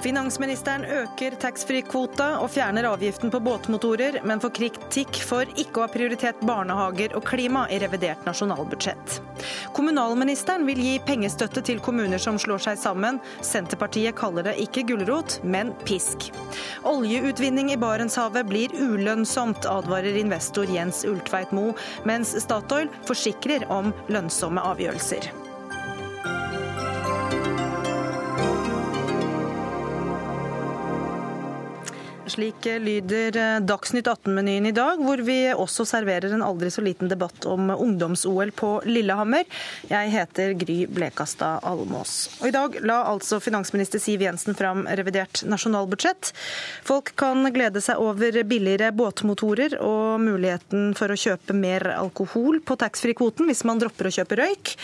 Finansministeren øker taxfree-kvota og fjerner avgiften på båtmotorer, men får kritikk for ikke å ha prioritert barnehager og klima i revidert nasjonalbudsjett. Kommunalministeren vil gi pengestøtte til kommuner som slår seg sammen. Senterpartiet kaller det ikke gulrot, men pisk. Oljeutvinning i Barentshavet blir ulønnsomt, advarer investor Jens Ultveit Moe, mens Statoil forsikrer om lønnsomme avgjørelser. Slik lyder Dagsnytt 18-menyen i dag, hvor vi også serverer en aldri så liten debatt om ungdoms-OL på Lillehammer. Jeg heter Gry Blekastad Almås. Og I dag la altså finansminister Siv Jensen fram revidert nasjonalbudsjett. Folk kan glede seg over billigere båtmotorer og muligheten for å kjøpe mer alkohol på taxfree-kvoten hvis man dropper å kjøpe røyk.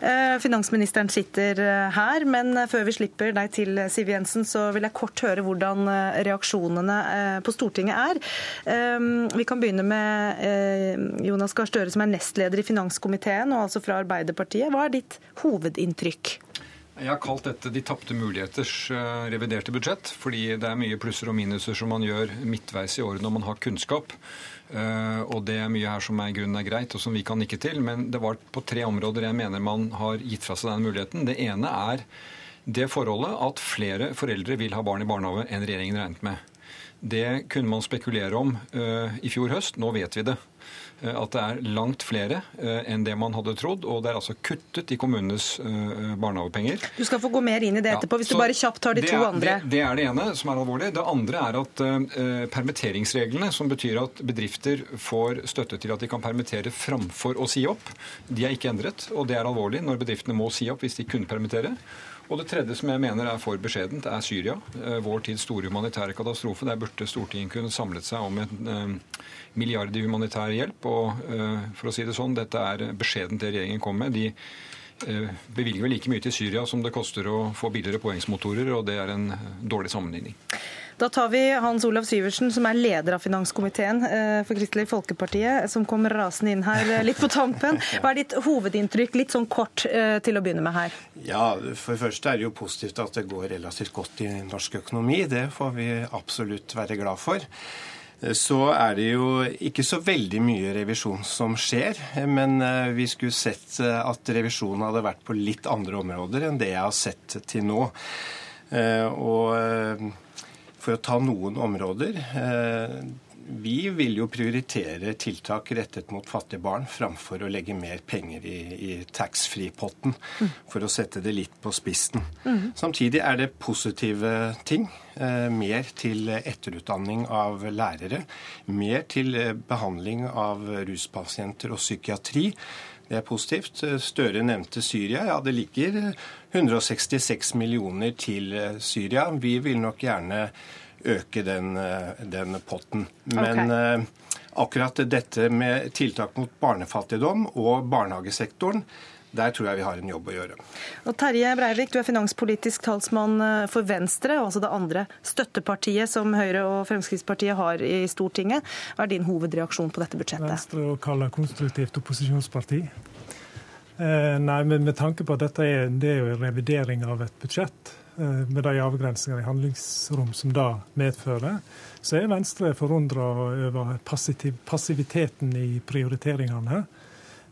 Eh, finansministeren sitter eh, her, men eh, før vi slipper deg til, Siv Jensen, så vil jeg kort høre hvordan reaksjonene på Stortinget er. Vi kan begynne med Jonas Gahr Støre, som er nestleder i finanskomiteen, og altså fra Arbeiderpartiet. Hva er ditt hovedinntrykk? Jeg har kalt dette de tapte muligheters reviderte budsjett, fordi det er mye plusser og minuser som man gjør midtveis i året når man har kunnskap. Eh, og det er mye her som er grunnen er greit, og som vi kan nikke til. Men det var på tre områder jeg mener man har gitt fra seg den muligheten. Det ene er det forholdet at flere foreldre vil ha barn i barnehage enn regjeringen regnet med. Det kunne man spekulere om uh, i fjor høst. Nå vet vi det. Eh, at det er langt flere eh, enn det man hadde trodd. Og det er altså kuttet i kommunenes eh, barnehagepenger. Du skal få gå mer inn i det etterpå, hvis du bare kjapt tar de to er, andre. Det, det, er det ene som er alvorlig. Det andre er at uh, permitteringsreglene, som betyr at bedrifter får støtte til at de kan permittere framfor å si opp, de er ikke endret. Og det er alvorlig når bedriftene må si opp hvis de kunne permittere. Og det tredje som jeg mener er for beskjedent, er Syria. Vår tids store humanitære katastrofe. Der burde Stortinget kunne samlet seg om en milliard i humanitær hjelp. Og eh, for å si det sånn, dette er beskjedent det regjeringen kom med. De eh, bevilger vel like mye til Syria som det koster å få billigere poengsmotorer, og det er en dårlig sammenligning. Da tar vi Hans Olav Syversen, som er leder av finanskomiteen eh, for Kristelig Folkeparti, som kom rasende inn her litt på tampen. Hva er ditt hovedinntrykk, litt sånn kort til å begynne med her? Ja, For det første er det jo positivt at det går relativt godt i norsk økonomi. Det får vi absolutt være glad for så er det jo ikke så veldig mye revisjon som skjer. Men eh, vi skulle sett eh, at revisjonen hadde vært på litt andre områder enn det jeg har sett til nå. Eh, og for å ta noen områder vi vil jo prioritere tiltak rettet mot fattige barn framfor å legge mer penger i, i taxfree-potten, for å sette det litt på spissen. Mm. Samtidig er det positive ting. Eh, mer til etterutdanning av lærere. Mer til eh, behandling av ruspasienter og psykiatri. Det er positivt. Støre nevnte Syria. Ja, det ligger 166 millioner til Syria. Vi vil nok gjerne øke den, eh, den potten. Men okay. Eh, akkurat dette med tiltak mot barnefattigdom og barnehagesektoren, der tror jeg vi har en jobb å gjøre. Og Terje Breivik, du er finanspolitisk talsmann eh, for Venstre, altså det andre støttepartiet som Høyre og Fremskrittspartiet har i Stortinget. Hva er din hovedreaksjon på dette budsjettet? Venstre å kalle konstruktivt opposisjonsparti. Eh, nei, men Med tanke på at dette er, det er jo en revidering av et budsjett, Eh, med de avgrensninger i handlingsrom som det medfører, så er Venstre forundra over passiviteten i prioriteringene.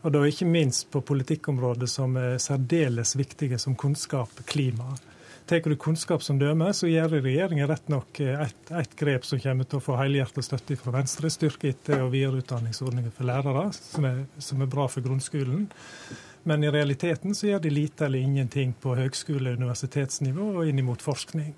Og da ikke minst på politikkområder som er særdeles viktige, som kunnskap, klima. Tar du kunnskap som døme, så gjør regjeringen rett nok et, et grep som kommer til å få helhjertet støtte fra Venstre. Styrke etter- og videreutdanningsordninger for lærere, som er, som er bra for grunnskolen. Men i realiteten så gjør de lite eller ingenting på høgskole- og universitetsnivå og inn mot forskning.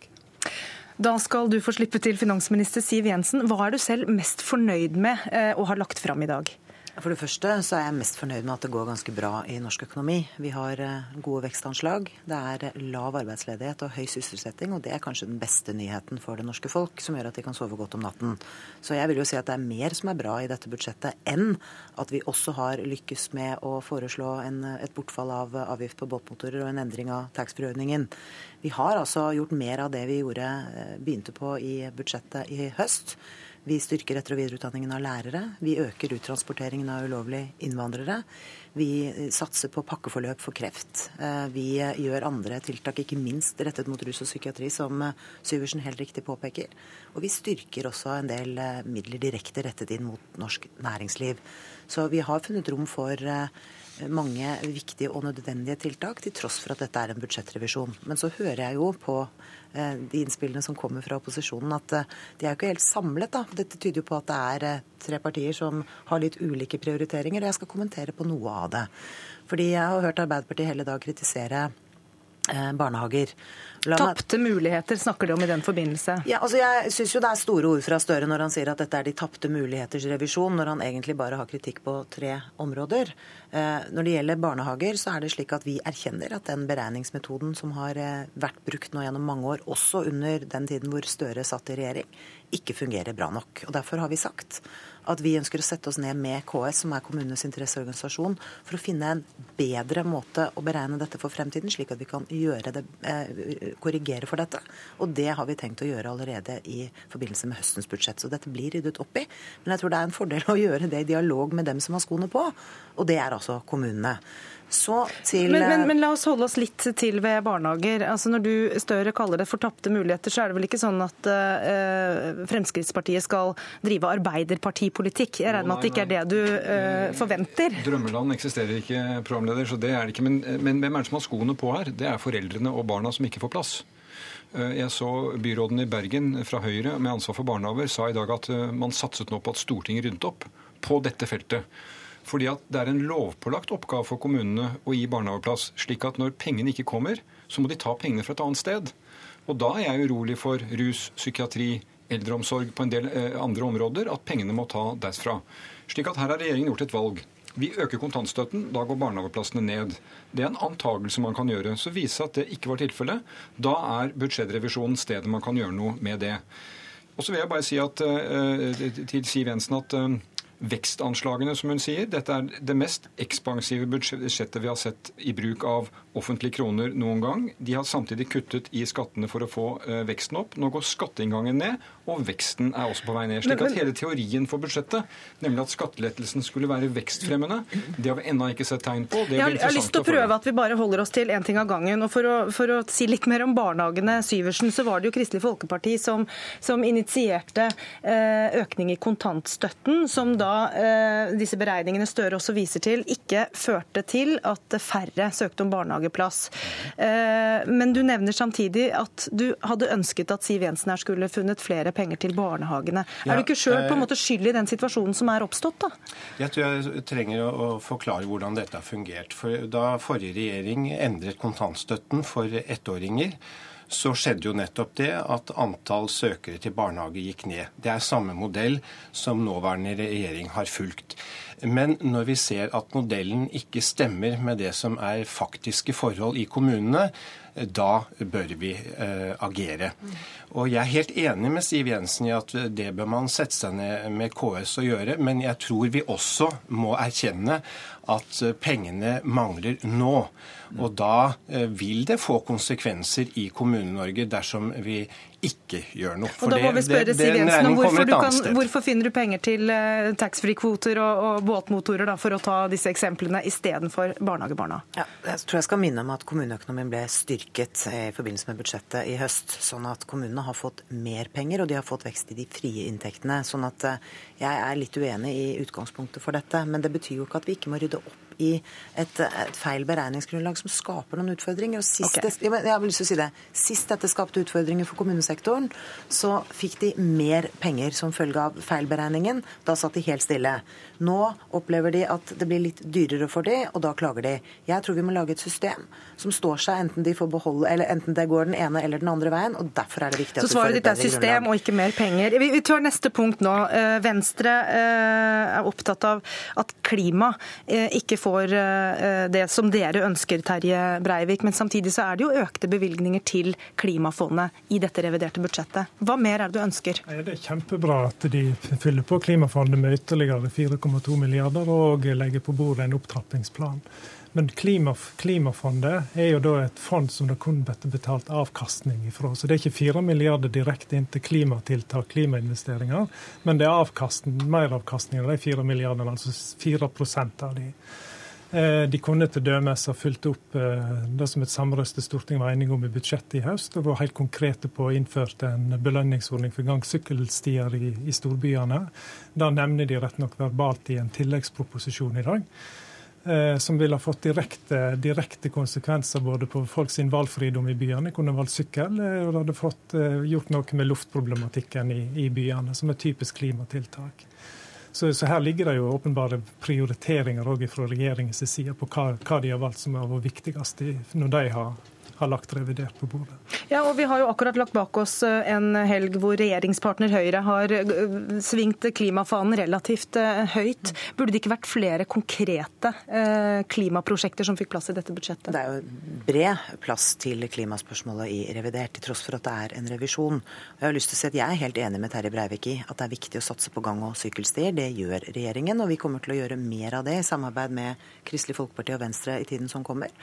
Da skal du få slippe til finansminister Siv Jensen. Hva er du selv mest fornøyd med og har lagt fram i dag? For det første så er jeg mest fornøyd med at det går ganske bra i norsk økonomi. Vi har eh, gode vekstanslag, det er lav arbeidsledighet og høy sysselsetting. Og det er kanskje den beste nyheten for det norske folk, som gjør at de kan sove godt om natten. Så jeg vil jo si at det er mer som er bra i dette budsjettet enn at vi også har lykkes med å foreslå en, et bortfall av avgift på båtmotorer og en endring av taxfree-ordningen. Vi har altså gjort mer av det vi gjorde, eh, begynte på i budsjettet i høst. Vi styrker etter- og videreutdanningen av lærere. Vi øker uttransporteringen av ulovlige innvandrere. Vi satser på pakkeforløp for kreft. Eh, vi gjør andre tiltak, ikke minst rettet mot rus og psykiatri, som Syversen helt riktig påpeker. Og vi styrker også en del midler direkte rettet inn mot norsk næringsliv. Så vi har funnet rom for mange viktige og nødvendige tiltak, til tross for at dette er en budsjettrevisjon. Men så hører jeg jo på eh, de innspillene som kommer fra opposisjonen, at eh, de er jo ikke helt samlet. da. Dette tyder jo på at det er eh, tre partier som har litt ulike prioriteringer, og jeg skal kommentere på noe av det. Fordi jeg har hørt Arbeiderpartiet hele dag kritisere barnehager. Tapte muligheter snakker de om i den forbindelse. Ja, altså Jeg syns jo det er store ord fra Støre når han sier at dette er de tapte muligheters revisjon, når han egentlig bare har kritikk på tre områder. Eh, når det gjelder barnehager, så er det slik at vi erkjenner at den beregningsmetoden som har eh, vært brukt nå gjennom mange år, også under den tiden hvor Støre satt i regjering, ikke fungerer bra nok. Og Derfor har vi sagt at vi ønsker å sette oss ned med KS, som er kommunenes interesseorganisasjon, for å finne en bedre måte å beregne dette for fremtiden, slik at vi kan det, eh, korrigere for dette. Og det har vi tenkt å gjøre allerede i forbindelse med høstens budsjett. Så dette blir ryddet opp i. Men jeg tror det er en fordel å gjøre det i dialog med dem som har skoene på, og det er altså kommunene. Til... Men, men, men, la oss holde oss litt til ved barnehager. Altså Når du Støre kaller det for tapte muligheter, så er det vel ikke sånn at uh, Fremskrittspartiet skal drive arbeiderpartipolitikk? Jeg regner med at det ikke er det du uh, forventer? Drømmeland eksisterer ikke, programleder, så det er det ikke. Men, men hvem er det som har skoene på her? Det er foreldrene og barna som ikke får plass. Eh, jeg så byråden i Bergen fra Høyre med ansvar for barnehager sa i dag at man satset nå på at Stortinget ryddet opp på dette feltet. Fordi at det er en lovpålagt oppgave for kommunene å gi barnehageplass, slik at når pengene ikke kommer, så må de ta pengene fra et annet sted. Og da er jeg urolig for rus, psykiatri, eldreomsorg på en del eh, andre områder, at pengene må ta derfra. Slik at her har regjeringen gjort et valg. Vi øker kontantstøtten, da går barnehageplassene ned. Det er en antakelse man kan gjøre. Så viser at det ikke var tilfellet. Da er budsjettrevisjonen stedet man kan gjøre noe med det. Og så vil jeg bare si at, uh, til Siv Jensen at vekstanslagene, som hun sier. Dette er det mest ekspansive budsjettet vi har sett i bruk av offentlige kroner noen gang. De har samtidig kuttet i skattene for å få eh, veksten opp. Nå går skatteinngangen ned, og veksten er også på vei ned. slik at hele teorien for budsjettet, nemlig at skattelettelsen skulle være vekstfremmende, det har vi ennå ikke sett tegn på. Det jeg, har lyst til å prøve at vi bare holder oss til én ting av gangen. og for å, for å, si litt mer om barnehagene, Syversen, så var det jo Kristelig Folkeparti som, som initierte eh, økning i kontantstøtten, som da eh, disse beregningene Støre også viser til, ikke førte til at færre søkte om barnehageplass. Eh, men du nevner samtidig at du hadde ønsket at Siv Jensen her skulle funnet flere penger til barnehagene. Ja, er du ikke sjøl måte skyld i den situasjonen som er oppstått? da? Jeg tror jeg trenger å forklare hvordan dette har fungert. For Da forrige regjering endret kontantstøtten for ettåringer, så skjedde jo nettopp det at antall søkere til barnehage gikk ned. Det er samme modell som nåværende regjering har fulgt. Men når vi ser at modellen ikke stemmer med det som er faktiske forhold i kommunene, da bør vi eh, agere. Og Jeg er helt enig med Siv Jensen i at det bør man sette seg ned med KS og gjøre, men jeg tror vi også må erkjenne at pengene mangler nå. Og da eh, vil det få konsekvenser i Kommune-Norge dersom vi ikke gjør noe. For og da må vi spørre Siv Jensen om hvorfor, kan, hvorfor, finner du penger til uh, taxfree-kvoter og, og, båtmotorer, da, for å ta disse eksemplene, istedenfor barnehagebarna? Ja, jeg tror jeg skal minne om at kommuneøkonomien ble styrket i forbindelse med budsjettet i høst. Sånn at kommunene har fått mer penger, og de har fått vekst i de frie inntektene. Sånn at uh, jeg er litt uenig i utgangspunktet for dette. Men det betyr jo ikke at vi ikke må rydde opp i et, et feil beregningsgrunnlag som skaper noen utfordringer. Og sist, okay. det, jeg har lyst til å si det. Sist dette skapte utfordringer for kommunesektoren, så fikk de mer penger som følge av feilberegningen. Da satt de helt stille. Nå opplever de at det blir litt dyrere for de, og da klager de. Jeg tror vi må lage et system som står seg enten de får beholde, eller enten det går den ene eller den andre veien. og Derfor er det viktig at Så svaret ditt er system grunnlag. og ikke mer penger. Vi, vi tar neste punkt nå. Eh, Venstre eh, er opptatt av at klima eh, ikke får det som dere ønsker, Terje Breivik. Men samtidig så er det jo økte bevilgninger til Klimafondet i dette reviderte budsjettet. Hva mer er det du ønsker? Det er kjempebra at de fyller på Klimafondet med ytterligere 4,5 1,2 milliarder og legger på bordet en opptrappingsplan. Men Klimafondet er jo da et fond som det kun blir betalt avkastning ifra. Så det er ikke 4 milliarder direkte inn til klimatiltak, klimainvesteringer, men det er avkastning, meravkastning av de 4 milliardene, altså 4 av de. Eh, de kunne dømes ha fulgt opp eh, det som et samrøstet storting var enige om i budsjettet i høst, og var helt konkrete på å innføre en belønningsordning for gangsykkelstier i, i storbyene. Det nevner de rett nok verbalt i en tilleggsproposisjon i dag. Eh, som ville ha fått direkte, direkte, konsekvenser både på folks valgfridom i byene. Kunne valgt sykkel, og det hadde fått gjort noe med luftproblematikken i, i byene, som et typisk klimatiltak. Så, så, her ligger det jo åpenbare prioriteringer òg fra regjeringens side på hva, hva, de har valgt som har vært viktigst når de har har lagt revidert på bordet. Ja, og Vi har jo akkurat lagt bak oss eh, en helg hvor regjeringspartner Høyre har eh, svingt klimafanen relativt eh, høyt. Burde det ikke vært flere konkrete klimaprosjekter som fikk plass i dette budsjettet? Det er jo bred plass til klimaspørsmålet i revidert, til tross for at det er en revisjon. Jeg har lyst til å si at jeg er helt enig med Terje Breivik i at det er viktig å satse på gang- og sykkelstier. Det gjør regjeringen, og vi kommer til å gjøre mer av det i samarbeid med Kristelig Folkeparti og Venstre i tiden som kommer.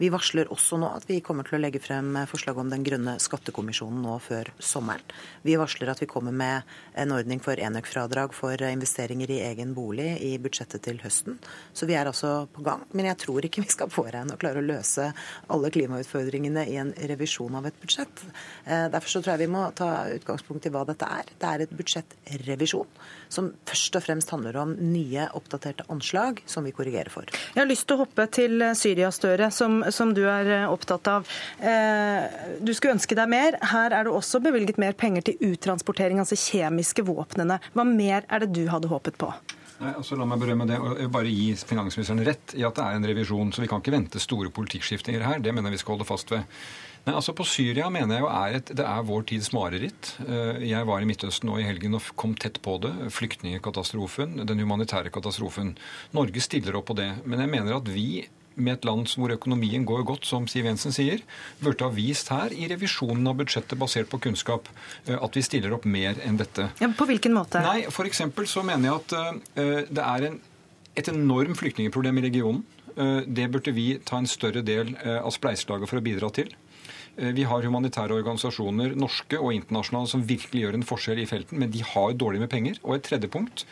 Vi varsler også nå at vi kommer til å legge frem forslag om den grønne skattekommisjonen nå før sommeren. Vi varsler at vi kommer med en ordning for enøkfradrag for investeringer i egen bolig i budsjettet til høsten. Så vi er altså på gang. Men jeg tror ikke vi skal påregne å klare å løse alle klimautfordringene i en revisjon av et budsjett. Eh, derfor så tror jeg vi må ta utgangspunkt i hva dette er. Det er et budsjettrevisjon som først og fremst handler om nye, oppdaterte anslag som vi korrigerer for. Jeg har lyst til å hoppe til Syria, Støre. som som du er eh, opptatt av. Eh, du skulle ønske deg mer. Her er det også bevilget mer penger til uttransportering, altså kjemiske våpnene. Hva mer er det du hadde håpet på? Nei, altså La meg berømme det og bare gi finansministeren rett i at det er en revisjon. Så vi kan ikke vente store politikkskiftinger her. Det mener jeg vi skal holde fast ved. Nei, altså På Syria mener jeg jo er et, det er vår tids mareritt. Eh, jeg var i Midtøsten nå i helgen og kom tett på det. Flyktningkatastrofen, den humanitære katastrofen. Norge stiller opp på det. Men jeg mener at vi med et land hvor økonomien går godt, som Siv Jensen sier, burde ha vist her i revisjonen av budsjettet basert på kunnskap eh, at vi stiller opp mer enn dette. Ja, på hvilken måte? Nei, F.eks. så mener jeg at uh, det er en, et enormt flyktningproblem i regionen. Uh, det burde vi ta en større del av spleiselaget for å bidra til. Vi har humanitære organisasjoner, norske og internasjonale, som virkelig gjør en forskjell i felten, men de har dårlig med penger. Og et tredje punkt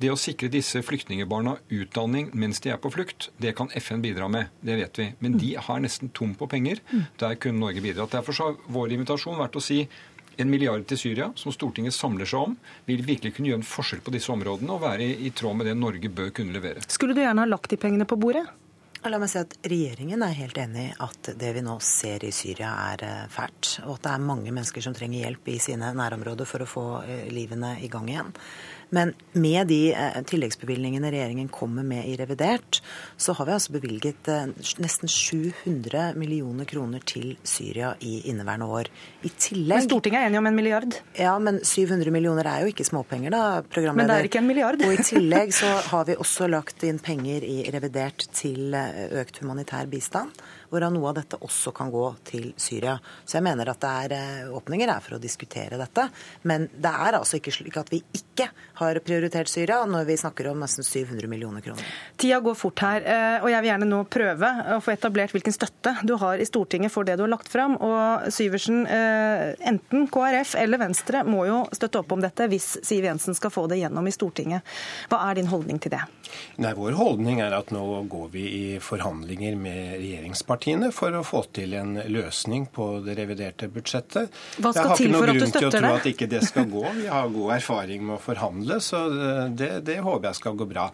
det å sikre disse flyktningebarna utdanning mens de er på flukt, det kan FN bidra med. Det vet vi. Men de har nesten tom på penger. Der kunne Norge bidratt. Derfor har vår invitasjon vært å si en milliard til Syria, som Stortinget samler seg om, vil virkelig kunne gjøre en forskjell på disse områdene og være i tråd med det Norge bør kunne levere. Skulle du gjerne ha lagt de pengene på bordet? La meg si at Regjeringen er helt enig i at det vi nå ser i Syria er eh, fælt. Og at det er mange mennesker som trenger hjelp i sine nærområder for å få eh, livene i gang igjen. Men med de eh, tilleggsbevilgningene regjeringen kommer med i revidert, så har vi altså bevilget eh, nesten 700 millioner kroner til Syria i inneværende år. I tillegg Men Stortinget er enig om en milliard? Ja, men 700 millioner er jo ikke småpenger, da, programleder. Men det er ikke en milliard? Og i tillegg så har vi også lagt inn penger i revidert til eh, økt humanitær bistand hvorav noe av dette også kan gå til Syria. Så jeg mener at det er eh, åpninger er for å diskutere dette. Men det er altså ikke slik at vi ikke har prioritert Syria når vi snakker om nesten 700 millioner kroner. Tida går fort her, eh, og jeg vil gjerne nå prøve å få etablert hvilken støtte du har i Stortinget for det du har lagt fram. Og Syversen, eh, enten KrF eller Venstre må jo støtte opp om dette hvis Siv Jensen skal få det gjennom i Stortinget. Hva er din holdning til det? Nei, Vår holdning er at nå går vi i forhandlinger med regjeringspartiene for å få til en løsning på det reviderte budsjettet. Hva skal til for at du støtter det? Jeg har ikke noen grunn til å tro at ikke det skal gå. Vi har god erfaring med å forhandle, så det, det håper jeg skal gå bra.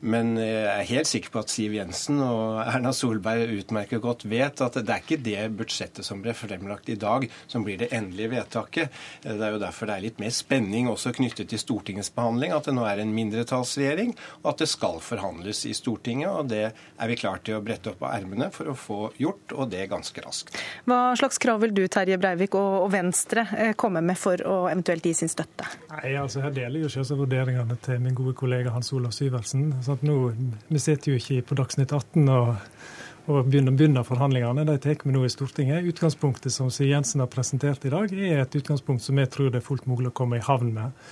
Men jeg er helt sikker på at Siv Jensen og Erna Solberg utmerket godt vet at det er ikke det budsjettet som ble fremlagt i dag, som blir det endelige vedtaket. Det er jo derfor det er litt mer spenning også knyttet til Stortingets behandling, at det nå er en mindretallsregjering, og at det skal forhandles i Stortinget. og Det er vi klar til å brette opp av ermene for å få gjort, og det ganske raskt. Hva slags krav vil du, Terje Breivik og Venstre, eh, komme med for å eventuelt gi sin støtte? Nei, altså Her deler jo selvsagt vurderingene til min gode kollega Hans Olav Syversen. Sant? Nå, vi sitter jo ikke på Dagsnytt 18 og, og begynner, begynner, forhandlingene. De tar vi nå i Stortinget. Utgangspunktet som Siv Jensen har presentert i dag, er et utgangspunkt som jeg tror det er fullt mulig å komme i havn med.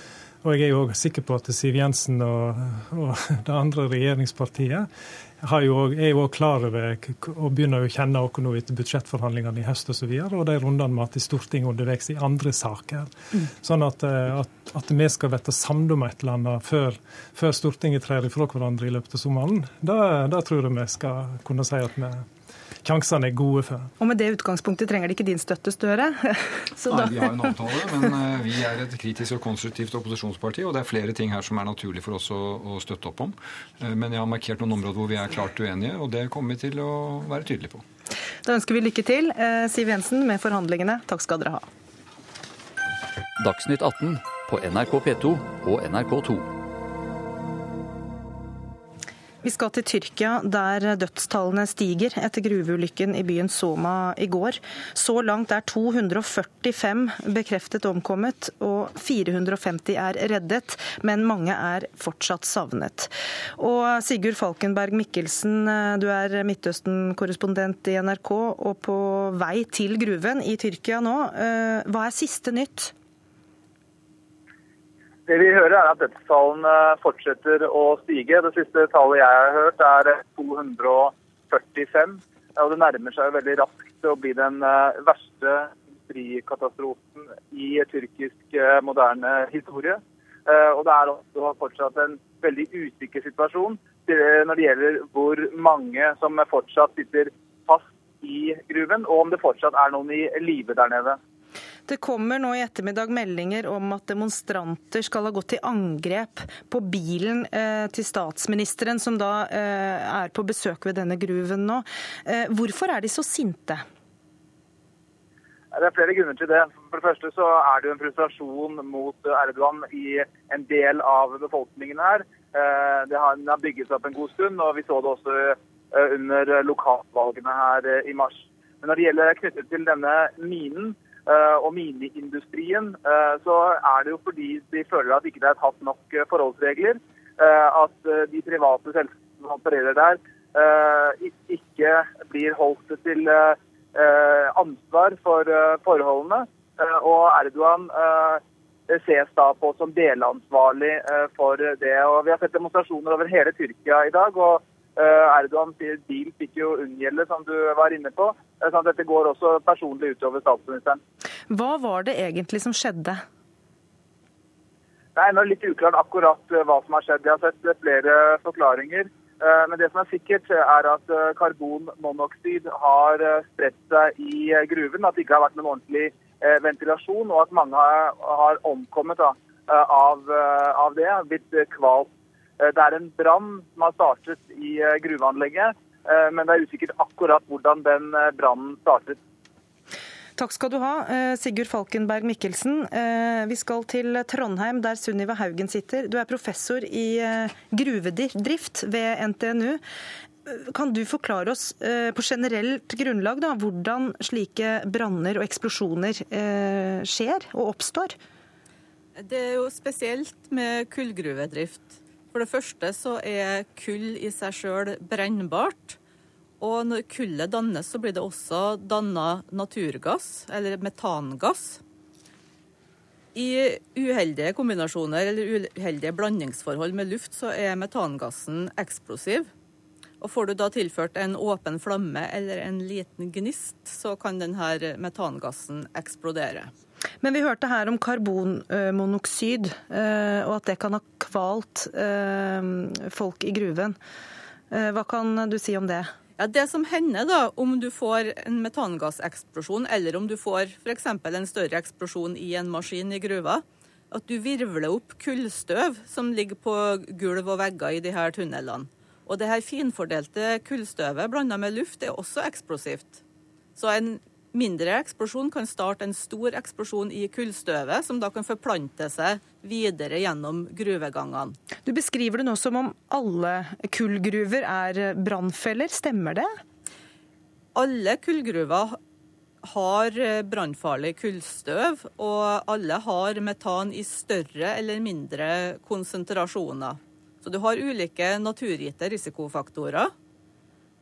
Og jeg er jo sikker på at Siv Jensen og, og det andre regjeringspartiet jo, er jo klar over og begynner å kjenne oss nå etter budsjettforhandlingene i høst osv. Og, så og de rundene vi har hatt i Stortinget underveis i andre saker. Mm. Sånn at, eh, at, at, vi skal bli samlet om et eller annet før, før Stortinget trer ifra hverandre i løpet av sommeren, da tror jeg vi skal kunne si at vi sjansene er gode for. Og med det utgangspunktet trenger de ikke din støtte, Støre? Nei, vi har en avtale, men eh, vi er et kritisk og konstruktivt opposisjonsparti, og det er flere ting her som er naturlig for oss å, å støtte opp om. Eh, men jeg har markert noen områder hvor vi er klart uenige, og det kommer vi til å være tydelige på. Da ønsker vi lykke til, eh, Siv Jensen, med forhandlingene. Takk skal dere ha. Dagsnytt 18 på NRK P2 og NRK2. Vi skal til Tyrkia, der dødstallene stiger etter gruveulykken i byen Soma i går. Så langt er 245 bekreftet omkommet, og 450 er reddet, men mange er fortsatt savnet. Og Sigurd Falkenberg Mikkelsen, du er Midtøsten-korrespondent i NRK og på vei til gruven i Tyrkia nå. Eh, hva er siste nytt? Det vi hører er at dødstallene fortsetter å stige. Det siste tallet jeg har hørt er 245. Og det nærmer seg veldig raskt å bli den eh, verste industrikatastrofen i tyrkisk eh, moderne historie. Eh, og det er også fortsatt en veldig usikker situasjon når det gjelder hvor mange som fortsatt sitter fast i gruven, og om det fortsatt er noen i live der nede. Det kommer nå i ettermiddag meldinger om at demonstranter skal ha gått til angrep på bilen eh, til statsministeren, som da eh, er på besøk ved denne gruven nå. Eh, hvorfor er de så sinte? Det er flere grunner til det. For det første så er det jo en frustrasjon mot Erdogan i en del av befolkningen her. Det har, bygget seg opp en god stund, og vi så det også under lokalvalgene her i mars. Men når det gjelder knyttet til denne minen, og mineindustrien, eh, så er det jo fordi de føler at ikke det er tatt nok eh, forholdsregler. At de private selskapene som opererer der, ikke blir holdt til ansvar for forholdene. Og Erdogan ses da på som delansvarlig for det. Og Vi har sett demonstrasjoner over hele Tyrkia i dag. og Erdogan sier bil fikk jo unngjelde, som du var inne på. Så dette går også personlig utover statsministeren. Hva var det egentlig som skjedde? Det er ennå litt uklart akkurat eh, hva som har skjedd. Jeg har sett eh, flere forklaringer. Eh, men det som er sikkert, er at karbonmonoksid har spredt seg i gruven. At det ikke har vært noen ordentlig ventilasjon, og at mange har omkommet av, av det. Blitt kvalt. Det er en brann som har startet i gruveanlegget, men det er usikkert akkurat hvordan den brannen startet. Takk skal du ha, eh, Sigurd Falkenberg Mikkelsen. Eh, vi skal til Trondheim, der Sunniva Haugen sitter. Du er professor i eh, gruvedrift ved NTNU. Kan du forklare oss på generelt grunnlag da, hvordan slike branner og eksplosjoner skjer og oppstår? Det er jo spesielt med kullgruvedrift. For det første så er kull i seg sjøl brennbart. Og når kullet dannes, så blir det også danna naturgass, eller metangass. I uheldige kombinasjoner eller uheldige blandingsforhold med luft, så er metangassen eksplosiv. Og Får du da tilført en åpen flamme eller en liten gnist, så kan denne metangassen eksplodere. Men vi hørte her om karbonmonoksid, eh, og at det kan ha kvalt eh, folk i gruven. Eh, hva kan du si om det? Ja, Det som hender da, om du får en metangasseksplosjon, eller om du får f.eks. en større eksplosjon i en maskin i gruva, at du virvler opp kullstøv som ligger på gulv og vegger i de her tunnelene. Og det her finfordelte kullstøvet blanda med luft er også eksplosivt. Så en mindre eksplosjon kan starte en stor eksplosjon i kullstøvet, som da kan forplante seg videre gjennom gruvegangene. Du beskriver det nå som om alle kullgruver er brannfeller. Stemmer det? Alle kullgruver har brannfarlig kullstøv, og alle har metan i større eller mindre konsentrasjoner. Så du har ulike naturgitte risikofaktorer,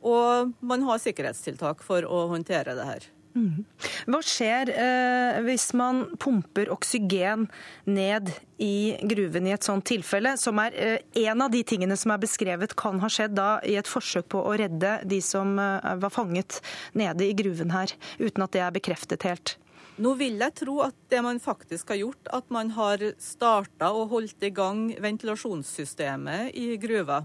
og man har sikkerhetstiltak for å håndtere det her. Hva skjer eh, hvis man pumper oksygen ned i gruven i et sånt tilfelle, som er eh, en av de tingene som er beskrevet kan ha skjedd da i et forsøk på å redde de som eh, var fanget nede i gruven her, uten at det er bekreftet helt? Nå vil jeg tro at det man faktisk har gjort, at man har starta og holdt i gang ventilasjonssystemet i gruva.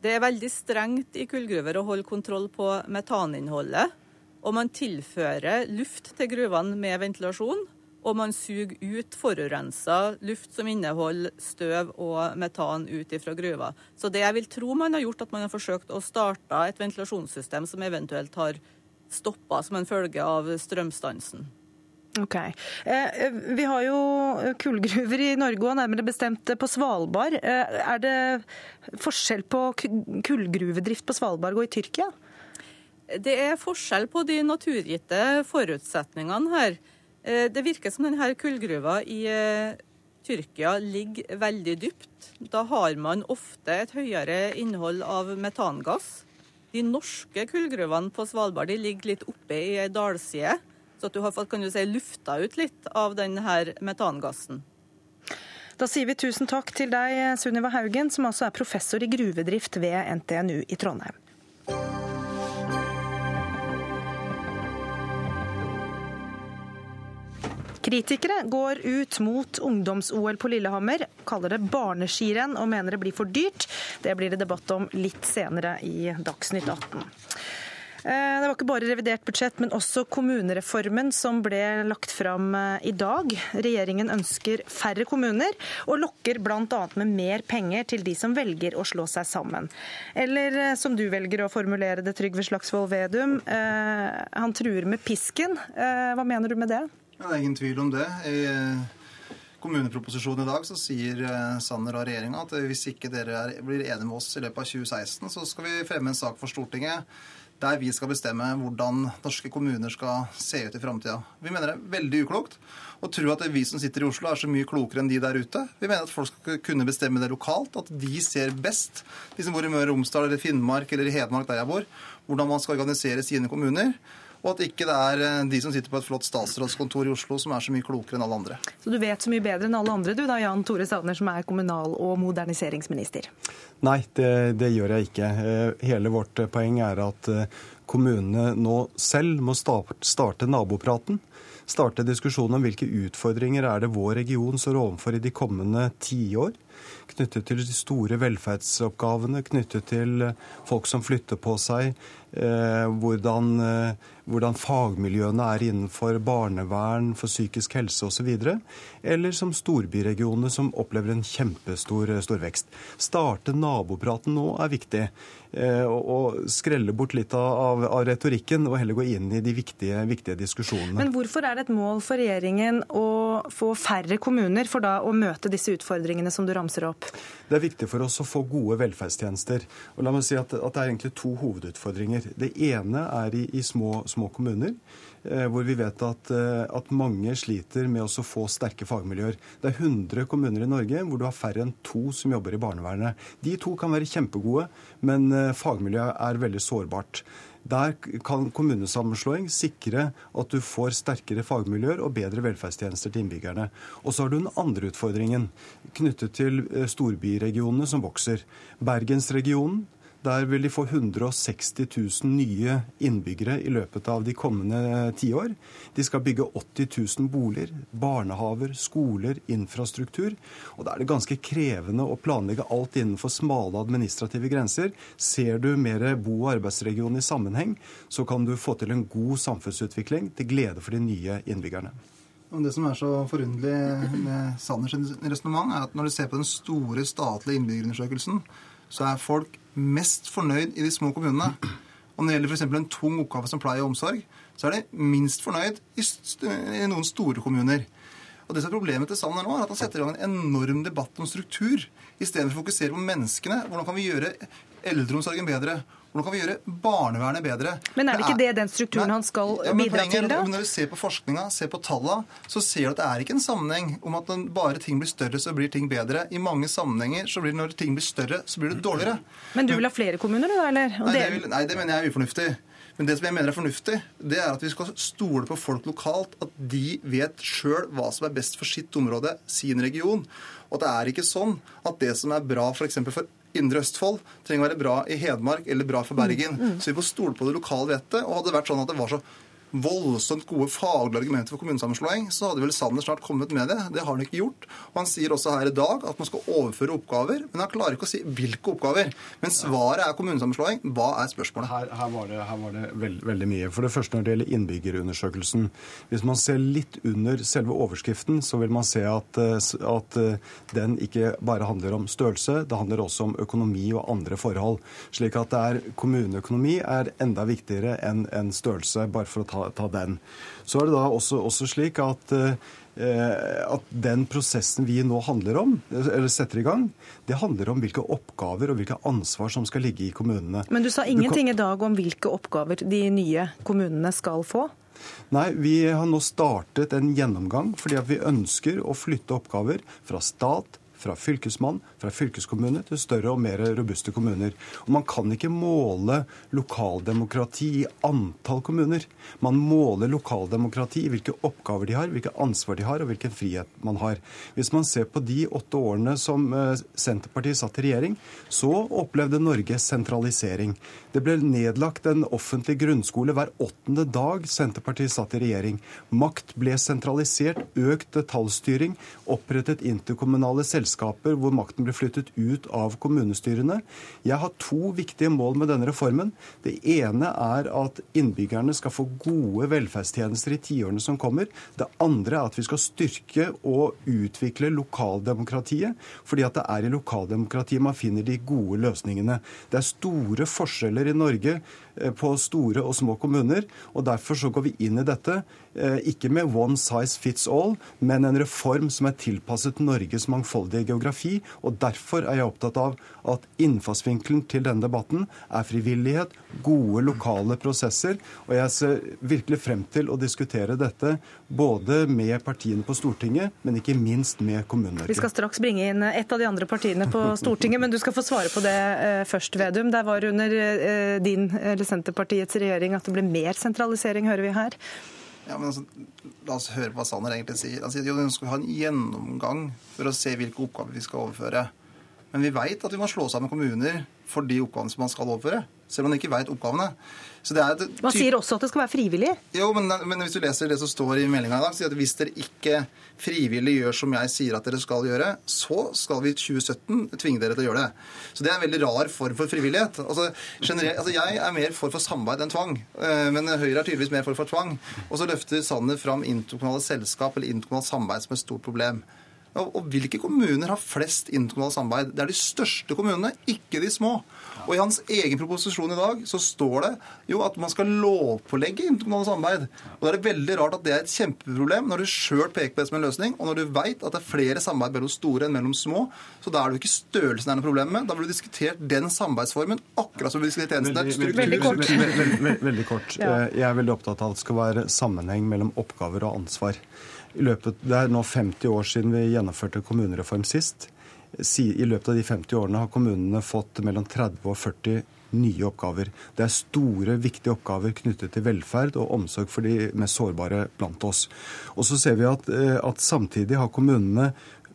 Det er veldig strengt i kullgruver å holde kontroll på metaninnholdet. Og man tilfører luft til gruvene med ventilasjon. Og man suger ut forurensa luft som inneholder støv og metan ut fra gruva. Så det jeg vil tro man har gjort, at man har forsøkt å starte et ventilasjonssystem som eventuelt har stoppa som en følge av strømstansen. Ok. Eh, vi har jo kullgruver i Norge, og nærmere bestemt på Svalbard. Eh, er det forskjell på kullgruvedrift på Svalbard og i Tyrkia? Det er forskjell på de naturgitte forutsetningene her. Eh, det virker som denne kullgruva i Tyrkia ligger veldig dypt. Da har man ofte et høyere innhold av metangass. De norske kullgruvene på Svalbard ligger litt oppe i ei dalside. Så at du har fått kan du si, lufta ut litt av denne metangassen. Da sier vi tusen takk til deg, Sunniva Haugen, som altså er professor i gruvedrift ved NTNU i Trondheim. Kritikere går ut mot ungdoms-OL på Lillehammer, kaller det barneskirenn og mener det blir for dyrt. Det blir det debatt om litt senere i Dagsnytt 18. Eh, det var ikke bare revidert budsjett, men også kommunereformen som ble lagt fram eh, i dag. Regjeringen ønsker færre kommuner, og lokker bl.a. med mer penger til de som velger å slå seg sammen. Eller eh, som du velger å formulere det, Trygve Slagsvold Vedum, han truer med pisken. Hva mener du med det? Ja, det er ingen tvil om det. I kommuneproposisjonen i dag så sier Sanner og regjeringa at hvis ikke dere blir enige med oss i løpet av 2016, så skal vi fremme en sak for Stortinget der vi skal bestemme hvordan norske kommuner skal se ut i framtida. Vi mener det er veldig uklokt å tro at vi som sitter i Oslo, er så mye klokere enn de der ute. Vi mener at folk skal kunne bestemme det lokalt, at de ser best, de som bor i Møre og Romsdal eller Finnmark eller i Hedmark, der jeg bor, hvordan man skal organisere sine kommuner. Og at ikke det er eh, de som sitter på et flott statsrådskontor i Oslo som er så mye klokere enn alle andre. Så du vet så mye bedre enn alle andre du da, Jan Tore Sanner, som er kommunal- og moderniseringsminister? Nei, det, det gjør jeg ikke. Eh, hele vårt poeng er at eh, kommunene nå selv må starte nabopraten. Starte diskusjonen om hvilke utfordringer er det vår region står overfor i de kommende tiår knyttet til de store velferdsoppgavene, knyttet til folk som flytter på seg, Eh, hvordan, eh, hvordan, fagmiljøene er innenfor barnevern, for psykisk helse osv. Eller som storbyregionene som opplever en kjempestor storvekst. Starte nabopraten nå er viktig. Eh, og skrelle bort litt av, av, retorikken og heller gå inn i de viktige, viktige, diskusjonene. Men hvorfor er det et mål for regjeringen å få færre kommuner for da å møte disse utfordringene som du ramser opp? Det er viktig for oss å få gode velferdstjenester. Og la meg si at, at det er egentlig to hovedutfordringer utfordringer. Det ene er i, i små, små, kommuner, eh, hvor vi vet at, eh, at, mange sliter med å få sterke fagmiljøer. Det er 100 kommuner i Norge hvor du har færre enn to som jobber i barnevernet. De to kan være kjempegode, men eh, fagmiljøet er veldig sårbart. Der kan kommunesammenslåing sikre at du får sterkere fagmiljøer og bedre velferdstjenester til innbyggerne. Og så har du den andre utfordringen knyttet til storbyregionene som vokser. Bergensregionen der vil de få 160 000 nye innbyggere i løpet av de kommende tiår. De skal bygge 80 000 boliger, barnehaver, skoler, infrastruktur. Og da er det ganske krevende å planlegge alt innenfor smale administrative grenser. Ser du mer bo- og arbeidsregion i sammenheng, så kan du få til en god samfunnsutvikling til glede for de nye innbyggerne. Det som er så forunderlig med Sanners resonnement, er at når du ser på den store statlige innbyggerundersøkelsen, så er folk mest fornøyd i de små kommunene. Og når det gjelder f.eks. en tung oppgave som pleie og omsorg, så er de minst fornøyd i, i noen store kommuner. Og det som er Problemet til Sanner nå er at han setter i gang en enorm debatt om struktur, istedenfor å fokusere på menneskene. Hvordan kan vi gjøre eldreomsorgen bedre? Hvordan kan vi gjøre barnevernet bedre? Men er det ikke det den strukturen han skal Ja, bidra er til, da? Når du ser på forskninga, ser på tallene, så ser du at det er ikke en sammenheng om at den, bare ting blir større, så blir ting bedre. I mange sammenhenger så blir det når ting blir større, så blir det dårligere. Men du vil ha flere kommuner, da, eller? Nei, det, det- vil, nei, det mener jeg er ufornuftig. Men det som jeg mener er fornuftig, det er at vi skal stole på folk lokalt. At de vet sjøl hva som er best for sitt område, sin region. Og det er ikke sånn at det som er bra f.eks. for, for Indre Østfold trenger å være bra i Hedmark eller bra for Bergen. Så vi får stole på det lokale vettet. Og hadde det vært sånn at det var så voldsomt gode faglige argumenter for kommunesammenslåing, så hadde vel Sanner snart kommet med det. Det har han ikke gjort. Og han sier også her i dag at man skal overføre oppgaver, men han klarer ikke å si hvilke oppgaver. Men svaret er kommunesammenslåing. Hva er spørsmålet? Her, her var det, her var det veld, veldig mye. For det første når det gjelder innbyggerundersøkelsen. Hvis man ser litt under selve overskriften, så vil man se at, eh, at eh, den ikke bare handler om størrelse, det handler også om økonomi og andre forhold. Slik at det er, kommuneøkonomi er enda viktigere enn enn størrelse, bare for å ta, ta den. Så er det da også, også slik at eh, at den prosessen vi nå handler om, eller setter i gang, det handler om hvilke oppgaver og hvilke ansvar som skal ligge i kommunene. Men du sa kan- ingenting i dag om hvilke oppgaver de nye kommunene skal få? Nei, vi har nå startet en gjennomgang fordi vi ønsker å flytte oppgaver fra stat, fra fylkesmann, fra fylkeskommune til større og mer robuste kommuner. Og man kan ikke måle lokaldemokrati i antall kommuner. Man måler lokaldemokrati i hvilke oppgaver de har, hvilke ansvar de har og hvilken frihet man har. Hvis man ser på de åtte årene som eh, Senterpartiet satt i regjering, så opplevde Norge sentralisering. Det ble nedlagt en offentlig grunnskole hver åttende dag Senterpartiet satt i regjering. Makt ble sentralisert, økt detaljstyring, opprettet interkommunale selskaper hvor makten blir flyttet ut av kommunestyrene. Jeg har to viktige mål med denne reformen. Det ene er at innbyggerne skal få gode velferdstjenester i tiårene som kommer. Det andre er at vi skal styrke og utvikle lokaldemokratiet, fordi at det er i lokaldemokratiet man finner de gode løsningene. Det er store forskjeller i Norge på store og små kommuner, og derfor så går vi inn i dette eh, ikke med one size fits all, men en reform som er tilpasset Norges mangfoldige geografi. Og derfor er jeg opptatt av at innfallsvinkelen til denne debatten er frivillighet, gode lokale prosesser. Og jeg ser virkelig frem til å diskutere dette både med partiene på Stortinget, men ikke minst med Vi Kommune-Norge. skal straks bringe inn et av de andre partiene på Stortinget, men du skal få svare på det eh, først, Vedum. Det var under eh, din, eller Senterpartiets regjering at det ble mer sentralisering, hører vi her. Ja, men altså, La oss høre hva Sanner egentlig sier. Han sier at vi skal ha en gjennomgang for å se hvilke oppgaver vi skal overføre. Men vi veit at vi må slå sammen kommuner for de oppgavene som man skal overføre. Selv om man ikke veit oppgavene. Så det et Man sier også at det skal være frivillig. Jo, men, men hvis du leser det som står i meldinga i dag, sier at hvis dere ikke frivillig gjør som jeg sier at dere skal gjøre, så skal vi i 2017 tvinge dere til å gjøre det. Så det er en veldig rar form for frivillighet. Altså, altså Jeg er mer for for samarbeid enn tvang, eh, men Høyre er tydeligvis mer for for tvang. Og så løfter Sanner fram interkommunale selskap eller interkommunalt samarbeid som et stort problem. Og, og hvilke kommuner har flest interkommunalt samarbeid? Det er de største kommunene, ikke de små. Og i hans egen proposisjon i dag så står det jo at man skal lovpålegge interkommunalt samarbeid. Og da er det veldig rart at det er et kjempeproblem når du sjøl peker på det som en løsning, og når du veit at det er flere samarbeid mellom store enn mellom små. Så da er det jo ikke størrelsen det er noe problem med. Da ville du diskutert den samarbeidsformen akkurat som vi diskuterer tjenestene. Veldig, Veldig kort. Veldig, veldig kort. Ja. Eh, Jeg er veldig opptatt av at det skal være sammenheng mellom oppgaver og ansvar. I løpet, det er nå 50 år siden vi gjennomførte kommunereform sist. I løpet av de 50 årene har kommunene fått mellom 30 og 40 nye oppgaver. Det er store, viktige oppgaver knyttet til velferd og omsorg for de mest sårbare blant oss. Og så ser vi at, eh, at samtidig har kommunene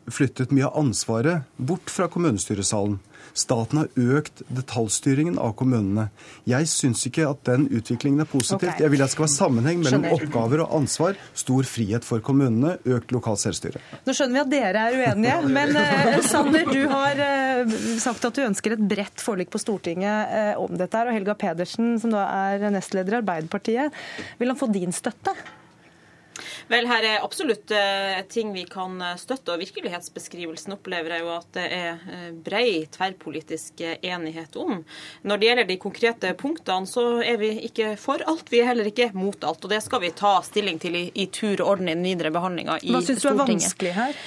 flyttet mye av ansvaret bort fra kommunestyresalen. Staten har økt detaljstyringen av kommunene. Jeg syns ikke at den utviklingen er positivt. Okay. Jeg vil at det skal være sammenheng mellom Skjønner. oppgaver og ansvar, stor frihet for kommunene, økt lokalt selvstyre. Nå skjønner vi at dere er uenige, men uh, Sanner, du har uh, sagt at du ønsker et bredt forlik på Stortinget uh, om dette. her, Og Helga Pedersen, som da er nestleder i Arbeiderpartiet, vil han få din støtte? Vel, her er absolutt eh, ting vi kan eh, støtte, og virkelighetsbeskrivelsen opplever jeg jo at det er eh, brei tverrpolitisk enighet om. Når det gjelder de konkrete punktene, så er vi ikke for alt, vi er heller ikke mot alt. Og det skal vi ta stilling til i, i tur og orden i den videre behandlinga i Hva syns du er vanskelig her?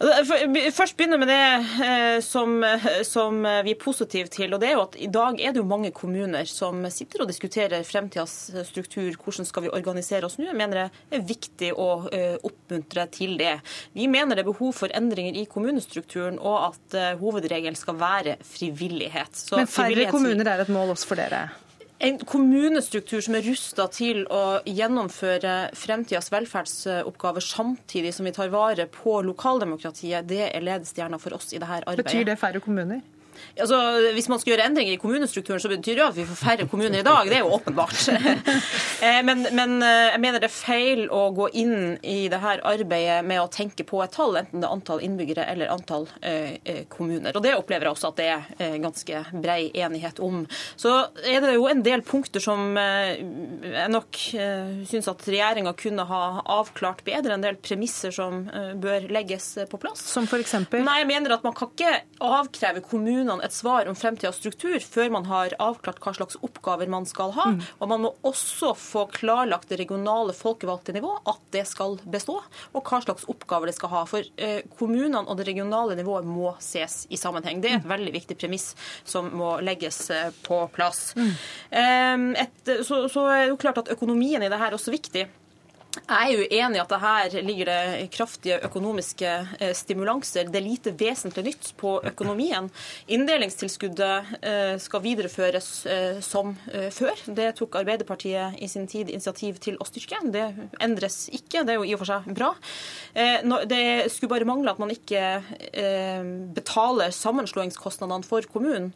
Først begynne med det som, som, vi er positive til. og det er jo at I dag er det jo mange kommuner som sitter og diskuterer fremtidas struktur. Hvordan skal vi organisere oss nå? Jeg mener det er viktig å eh, oppmuntre til det. Vi mener det er behov for endringer i kommunestrukturen, og at eh, hovedregelen skal være frivillighet. Så Men færre kommuner er et mål også for dere? En kommunestruktur som er rusta til å gjennomføre fremtidas velferdsoppgaver samtidig som vi tar vare på lokaldemokratiet, det er ledestjerna for oss i dette arbeidet. Betyr det færre kommuner? Altså, hvis man skal gjøre endringer i kommunestrukturen, så betyr det at vi får færre kommuner i dag. Det er jo åpenbart. Eh, men, men, eh, jeg mener det er feil å gå inn i dette arbeidet med å tenke på et tall, enten det er antall innbyggere eller antall eh, eh, kommuner. Og Det opplever jeg også at det er ganske brei enighet om. Så er det jo en del punkter som jeg nok syns at regjeringa kunne ha avklart bedre. En del premisser som bør legges på plass. Som f.eks.? Nei, jeg mener at man kan ikke avkreve kommunene et svar om fremtidas struktur før man har avklart hva slags oppgaver man skal ha. Mm. Og man må også få klarlagt det regionale folkevalgte nivå, at det skal bestå, og hva slags oppgaver det skal ha. For eh, kommunene og det regionale nivået må ses i sammenheng. Det er et mm. veldig viktig premiss som må legges eh, på plass. Mm. Eh, et, så, så er det jo klart at økonomien i det her er også viktig. Jeg er jo enig i at det her ligger det kraftige økonomiske eh, stimulanser. Det er lite vesentlig nytt på økonomien. Inndelingstilskuddet eh, skal videreføres eh, som før. Det tok Arbeiderpartiet i sin tid initiativ til å styrke. Det endres ikke. Det er jo i og for seg bra. Det skulle bare mangle at man ikke betaler sammenslåingskostnadene for kommunen,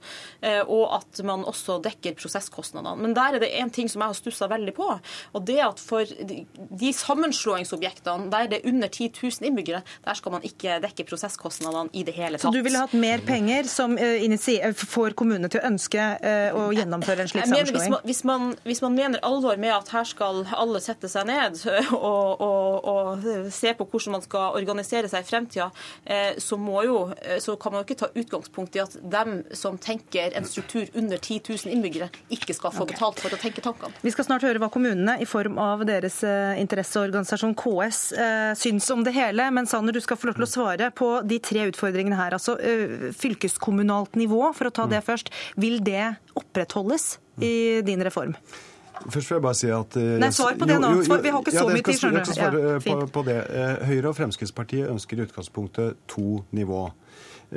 og at man også dekker prosesskostnadene. Men der er det én ting som jeg har stussa veldig på. og det at for de de sammenslåingsobjektene der det er under 10 000 innbyggere, der skal man ikke dekke prosesskostnadene i det hele tatt. Så du ville hatt mer penger som uh, får kommunene til å ønske uh, å gjennomføre en slik sammenslåing? Hvis man, hvis, man, mener alvor med at her skal alle sette seg ned og, og, og se på hvordan man skal organisere seg i fremtida, så, jo, så kan man jo ikke ta utgangspunkt i at dem som tenker en struktur under 10 000 innbyggere, ikke skal få betalt for å tenke tankene. Vi skal snart høre hva kommunene i form av deres interesse interesseorganisasjon KS eh, syns om det hele. Men Sanner, du skal få lov til å svare på de tre utfordringene her. Altså eh, fylkeskommunalt nivå, for å ta det først. Vil det opprettholdes i din reform? Først vil jeg bare si at... Eh, Nei, Svar på det nå. Jo, jo, vi har ikke så ja, mye tid, skjønner du. Ja, på, på, det. Høyre og Fremskrittspartiet ønsker i utgangspunktet to nivå.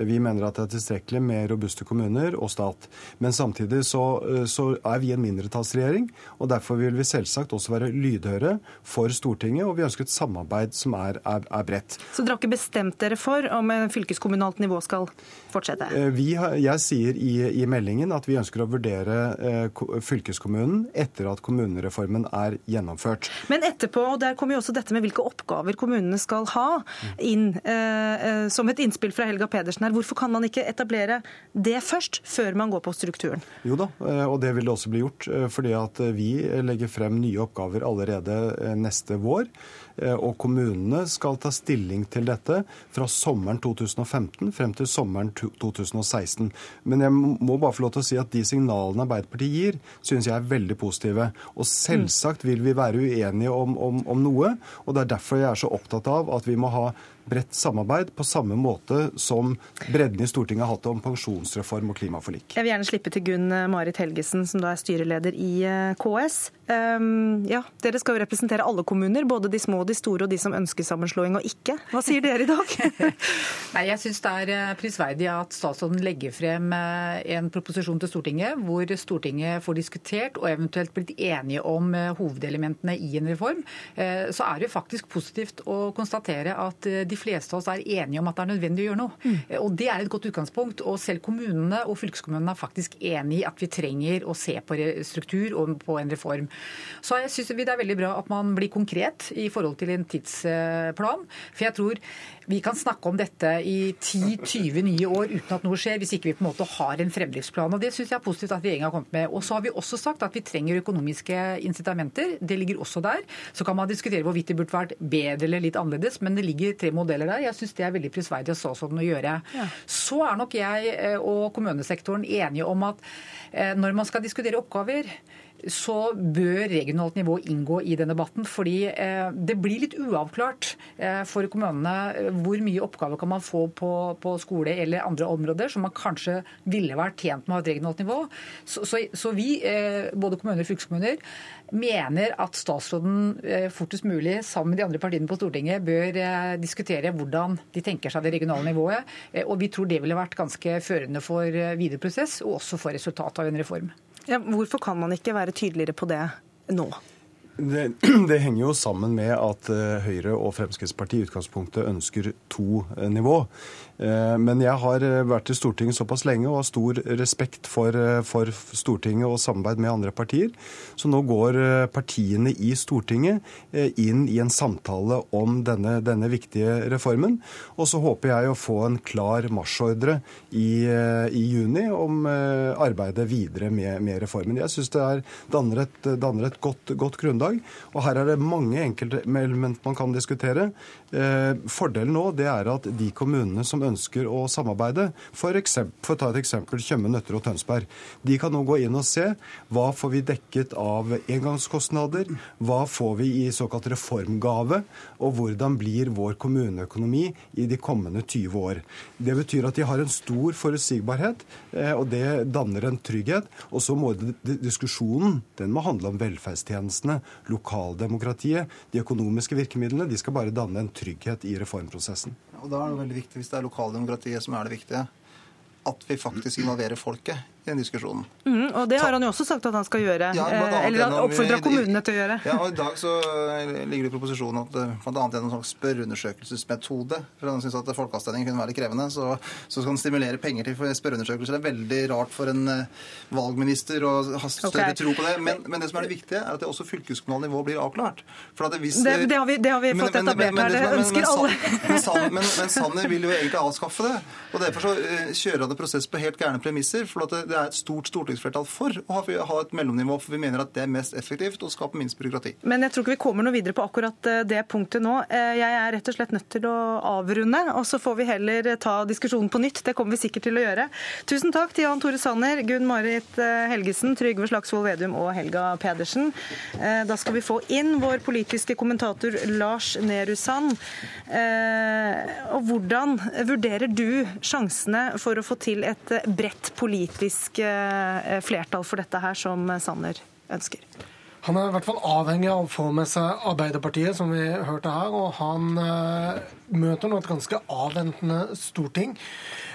Vi mener at det er tilstrekkelig med robuste kommuner og stat. Men samtidig så, eh, så er vi en mindretallsregjering, og derfor vil vi selvsagt også være lydhøre for Stortinget, og vi ønsker et samarbeid som er, er, er bredt. Så dere har ikke bestemt dere for om en fylkeskommunalt nivå skal fortsette? Eh, vi, jeg sier i, i, meldingen at vi ønsker å vurdere eh, fylkeskommunen etter at kommunereformen er gjennomført. Men etterpå, og der kommer jo også dette med hvilke oppgaver kommunene skal ha, inn eh, som et innspill fra Helga Pedersen her. Hvorfor kan man ikke etablere det først, før man går på strukturen? Jo da, eh, og det vil det også bli gjort. Eh, fordi at eh, vi legger frem nye oppgaver allerede neste vår. Og kommunene skal ta stilling til dette fra sommeren 2015 frem til sommeren 2016. Men jeg må bare få lov til å si at de signalene Arbeiderpartiet gir, synes jeg er veldig positive. Og selvsagt vil vi være uenige om, om, om noe. Og det er derfor jeg er så opptatt av at vi må ha bredt samarbeid, på samme måte som bredden i Stortinget har hatt om pensjonsreform og klimaforlik. Jeg vil gjerne slippe til Gunn Marit Helgesen, som da er styreleder i eh, KS. Um, ja, Dere skal jo representere alle kommuner, både de små, de store og de som ønsker sammenslåing og ikke. Hva sier dere i dag? Nei, Jeg syns det er eh, prisverdig at statsråden legger frem eh, en proposisjon til Stortinget hvor Stortinget får diskutert og eventuelt blitt enige om hovedelementene i en reform. Så er det faktisk positivt å konstatere at de de fleste av oss er enige om at det er nødvendig å gjøre noe. Mm. Og Det er et godt utgangspunkt. og Selv kommunene og fylkeskommunene er faktisk enig i at vi trenger å se på struktur og på en reform. Så jeg synes det er veldig bra at man blir konkret i forhold til en tidsplan. For jeg tror vi kan snakke om dette i 10-20 nye år uten at noe skjer, hvis ikke vi på en måte har en fremdriftsplan. og Det syns jeg er positivt at regjeringa har kommet med. Og så har vi også sagt at vi trenger økonomiske incitamenter. Det ligger også der. Så kan man diskutere hvorvidt det burde vært bedre eller litt annerledes, men det ligger tre modeller der. Jeg syns det er veldig prisverdig av statsråden å gjøre. Ja. Så er nok jeg eh, og kommunesektoren enige om at eh, når man skal diskutere oppgaver, så bør regionalt nivå inngå i den debatten. Fordi eh, det blir litt uavklart eh, for kommunene eh, hvor mye oppgaver kan man få på, på, skole eller andre områder som man kanskje ville vært tjent med å ha et regionalt nivå. Så, så, så vi, både kommuner og fylkeskommuner, mener at statsråden fortest mulig sammen med de andre partiene på Stortinget bør diskutere hvordan de tenker seg det regionale nivået. Og vi tror det ville vært ganske førende for videre prosess, og også for resultatet av en reform. Ja, hvorfor kan man ikke være tydeligere på det nå? Det, det, henger jo sammen med at eh, Høyre og Fremskrittspartiet i utgangspunktet ønsker to eh, nivå. Eh, men jeg har vært i Stortinget såpass lenge og har stor respekt for, for, Stortinget og samarbeid med andre partier. Så nå går partiene i Stortinget inn i en samtale om denne, denne viktige reformen. Og så håper jeg å få en klar marsjordre i, i juni om arbeidet videre med, med reformen. Jeg syns det er, danner et, danner et godt, godt grunnlag. Og her er det mange enkeltelement man kan diskutere. Eh, fordelen nå det er at de kommunene som ønsker å samarbeide, for, eksempel, for å ta et eksempel Tjøme, Nøtter og Tønsberg, de kan nå gå inn og se hva får vi dekket av engangskostnader, hva får vi i såkalt reformgave, og hvordan blir vår kommuneøkonomi i de kommende 20 år. Det betyr at de har en stor forutsigbarhet, eh, og det danner en trygghet. Og så må diskusjonen den må handle om velferdstjenestene, lokaldemokratiet, de økonomiske virkemidlene. De skal bare danne en trygghet i reformprosessen. Og da er det veldig viktig, Hvis det er lokaldemokratiet som er det viktige, at vi faktisk involverer folket den diskusjonen. Mm, og det har han jo også sagt at han skal gjøre. Ja, eller eller oppfordrer kommunene til å gjøre. Ja, og I dag så ligger det i proposisjonen at eh, bl.a. gjennom en slags spørreundersøkelsesmetode for Han syns at folkeavstemning kunne være litt krevende, så, så skal han stimulere penger til spørreundersøkelser. Det er veldig rart for en eh, valgminister å ha større okay. tro på det. Men, men, det som er det viktige, er at det også fylkeskommunalt nivå blir avklart. Hvis, det, det, har vi, det, har vi, fått men, etablert her. Det ønsker alle. Men, Sanner vil jo egentlig avskaffe det. og Derfor så kjører han det prosess på helt gærne premisser. for at det er et stort stortingsflertall for å ha et mellomnivå, for vi mener at det er mest effektivt og skaper minst byråkrati. Men jeg tror ikke vi kommer noe videre på akkurat eh, det punktet nå. Eh, jeg er rett og slett nødt til å avrunde, og så får vi heller ta diskusjonen på nytt. Det kommer vi sikkert til å gjøre. Tusen takk til Jan Tore Sanner, Gunn Marit eh, Helgesen, Trygve Slagsvold Vedum og Helga Pedersen. Da skal vi få inn vår politiske kommentator Lars Nehru Sand. Og hvordan vurderer du sjansene for å få til et bredt politisk eh, flertall for dette her, som Sanner ønsker? Han er i hvert fall avhengig av å få med seg Arbeiderpartiet, som vi hørte her. Og han eh, møter nå et ganske avventende storting.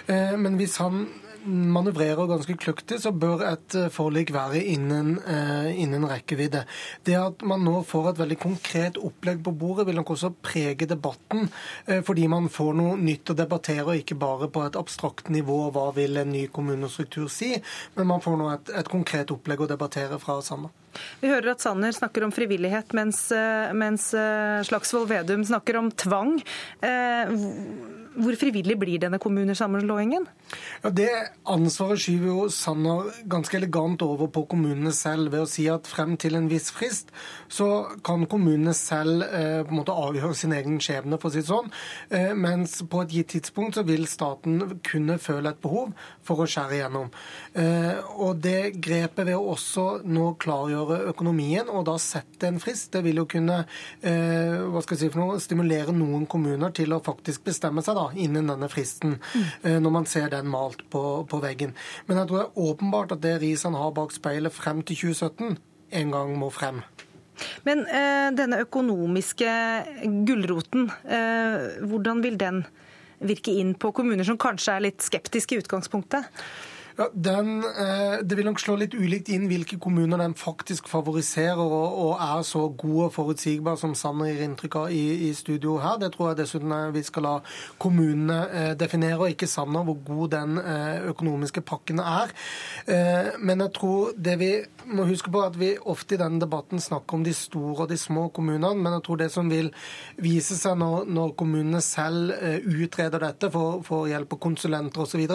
Eh, men hvis han manøvrerer ganske kløktig, så bør et eh, forlik være innen, eh, innen, rekkevidde. Det at man nå får et veldig konkret opplegg på bordet, vil nok også prege debatten. Eh, fordi man får noe nytt å debattere, og ikke bare på et abstrakt nivå hva vil en ny kommunestruktur si, men man får nå et, et konkret opplegg å debattere fra Sanner. Vi hører at Sanner snakker om frivillighet, mens, mens Slagsvold Vedum snakker om tvang. Eh, hvor frivillig blir denne kommunesammenslåingen? Ja, Det ansvaret skyver jo Sanner ganske elegant over på kommunene selv ved å si at frem til en viss frist så kan kommunene selv eh, på en måte avgjøre sin egen skjebne, for å si det sånn. Eh, mens på et gitt tidspunkt så vil staten kunne føle et behov for å skjære igjennom. Eh, og det grepet ved å også nå klargjøre økonomien og da sette en frist, det vil jo kunne eh, hva skal jeg si for noe, stimulere noen kommuner til å faktisk bestemme seg da, da, innen denne fristen, mm. når man ser den malt på, på, veggen. Men jeg tror det er åpenbart at det Risan har bak speilet frem til 2017, en gang må frem. Men eh, denne økonomiske gulroten, eh, hvordan vil den virke inn på kommuner som kanskje er litt skeptiske i utgangspunktet? Ja, den, eh, det vil nok slå litt ulikt inn hvilke kommuner den faktisk favoriserer og, og er så god og forutsigbar som Sanner gir inntrykk av i, i, studio her. Det tror jeg dessuten vi skal la kommunene eh, definere, og ikke Sanner hvor god den eh, økonomiske pakken er. Eh, men jeg tror det vi må huske på, at vi ofte i denne debatten snakker om de store og de små kommunene, men jeg tror det som vil vise seg når, når kommunene selv eh, utreder dette for, for hjelp av konsulenter osv.,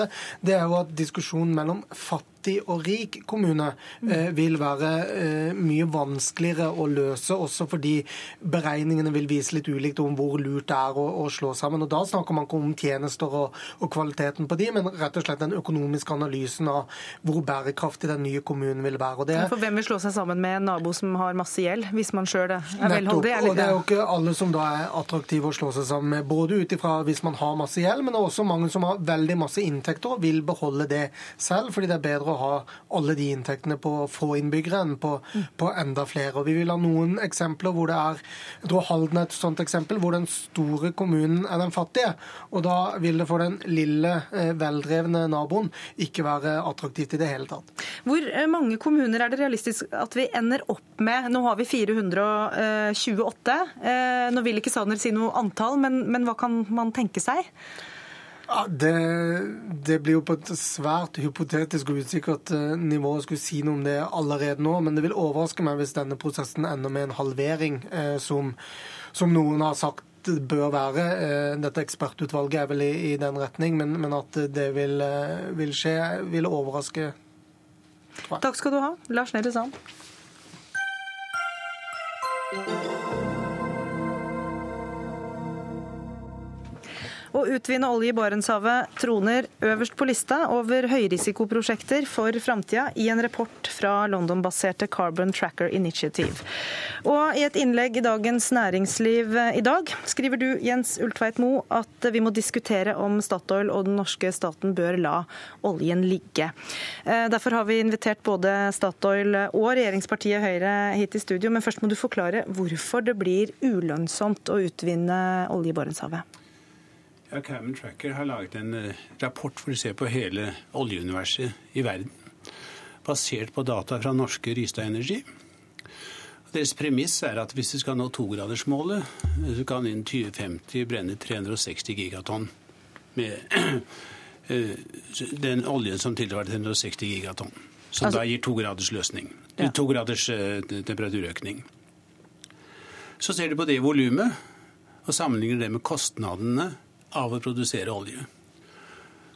det er jo at diskusjonen mellom fattige fattig og rik kommune eh, vil være eh, mye vanskeligere å løse, også fordi beregningene vil vise litt ulikt om hvor lurt det er å, å slå sammen. Og Da snakker man ikke om tjenester og, og, kvaliteten på de, men rett og slett den økonomiske analysen av hvor bærekraftig den nye kommunen vil være. Og det, For hvem vil slå seg sammen med en nabo som har masse gjeld, hvis man sjøl er velholdig? Nettopp, og det er jo ikke alle som da er attraktive å slå seg sammen med, både ut ifra hvis man har masse gjeld, men også mange som har veldig masse inntekter og vil beholde det selv, fordi det er bedre å ha alle de inntektene på få innbyggere enn på, på enda flere. Og Vi vil ha noen eksempler hvor det er jeg tror Halden er et sånt eksempel, hvor den store kommunen er den fattige. og Da vil det for den lille, eh, veldrevne naboen ikke være attraktivt i det hele tatt. Hvor eh, mange kommuner er det realistisk at vi ender opp med? Nå har vi 428. Eh, nå vil ikke Sanner si noe antall, men, men hva kan man tenke seg? Ja, det, det, blir jo på et svært hypotetisk og usikkert nivå å skulle si noe om det allerede nå. Men det vil overraske meg hvis denne prosessen ender med en halvering, eh, som, som, noen har sagt bør være. Eh, dette ekspertutvalget er vel i, i den retning, men, men, at det vil, vil skje, vil overraske. Takk skal du ha, Lars Nehru Sand. Å utvinne olje i Barentshavet troner øverst på lista over høyrisikoprosjekter for framtida i en rapport fra London-baserte Carbon Tracker Initiative. Og i et innlegg i Dagens Næringsliv i dag skriver du, Jens Ultveit Moe, at vi må diskutere om Statoil og den norske staten bør la oljen ligge. Eh, derfor har vi invitert både Statoil og regjeringspartiet Høyre hit i studio, men først må du forklare hvorfor det blir ulønnsomt å utvinne olje i Barentshavet. Ja, Carbon Tracker har laget en uh, rapport for å se på hele oljeuniverset i verden. Basert på data fra norske Rystad Energy. Deres premiss er at hvis vi skal nå togradersmålet, så kan innen 2050 brenne 360 gigatonn med uh, den oljen som tilsvarer 360 gigatonn. Som altså, da gir tograders løsning. Ja. Uh, temperaturøkning. Så ser du på det volumet og sammenligner det med kostnadene av å produsere olje.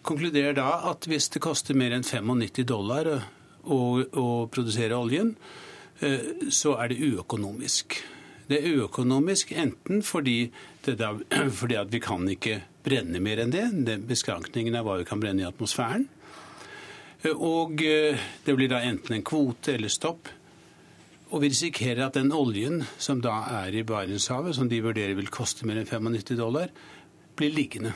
Konkluderer da at hvis det koster mer enn 95 dollar å, å produsere oljen, eh, så er det uøkonomisk. Det er uøkonomisk enten fordi, da, fordi vi kan ikke brenne mer enn det. det Beskrankningen av hva vi kan brenne i atmosfæren. Eh, og eh, det blir da enten en kvote eller stopp. Og vi risikerer at den oljen som da er i Barentshavet, som de vurderer vil koste mer enn 95 dollar, blir liggende.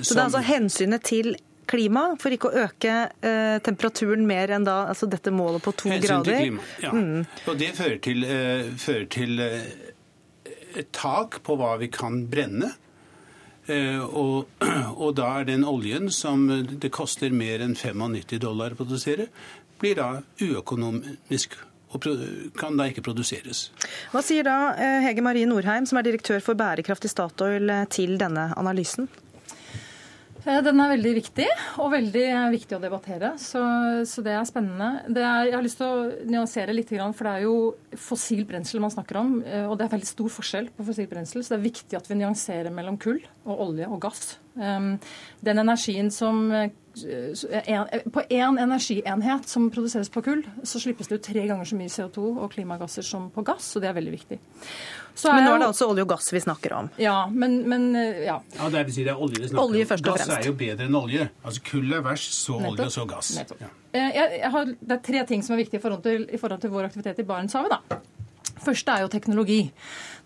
Så det er altså hensynet til klima, for ikke å øke eh, temperaturen mer enn da, altså dette målet på to Hensyn grader? Til klima, ja. Mm. Og det fører til, eh, fører til eh, et tak på hva vi kan brenne. Uh, og, og, da er den oljen som det koster mer enn 95 dollar å produsere, blir da uøkonomisk og kan da ikke produseres. Hva sier da eh, Hege Marie Norheim, som er direktør for bærekraft i Statoil, eh, til denne analysen? Eh, den er veldig viktig, og veldig viktig å debattere. Så, så det er spennende. Det er, jeg har lyst til å nyansere litt, for det er jo fossil brensel man snakker om. Og det er veldig stor forskjell på fossil brensel, så det er viktig at vi nyanserer mellom kull og olje og gass. Den energien som på én energienhet som produseres på kull, så slippes det ut tre ganger så mye CO2 og klimagasser som på gass, og det er veldig viktig. Så men nå er det altså olje og gass vi snakker om? Ja, men, men ja. ja det, vil si det er olje vi snakker olje først og om. Gass er jo bedre enn olje. Altså Kull er verst, så Nettopp. olje, og så gass. Ja. Eh, jeg, jeg har, det er tre ting som er viktige i forhold til, i forhold til vår aktivitet i Barentshavet. da. Første er jo teknologi.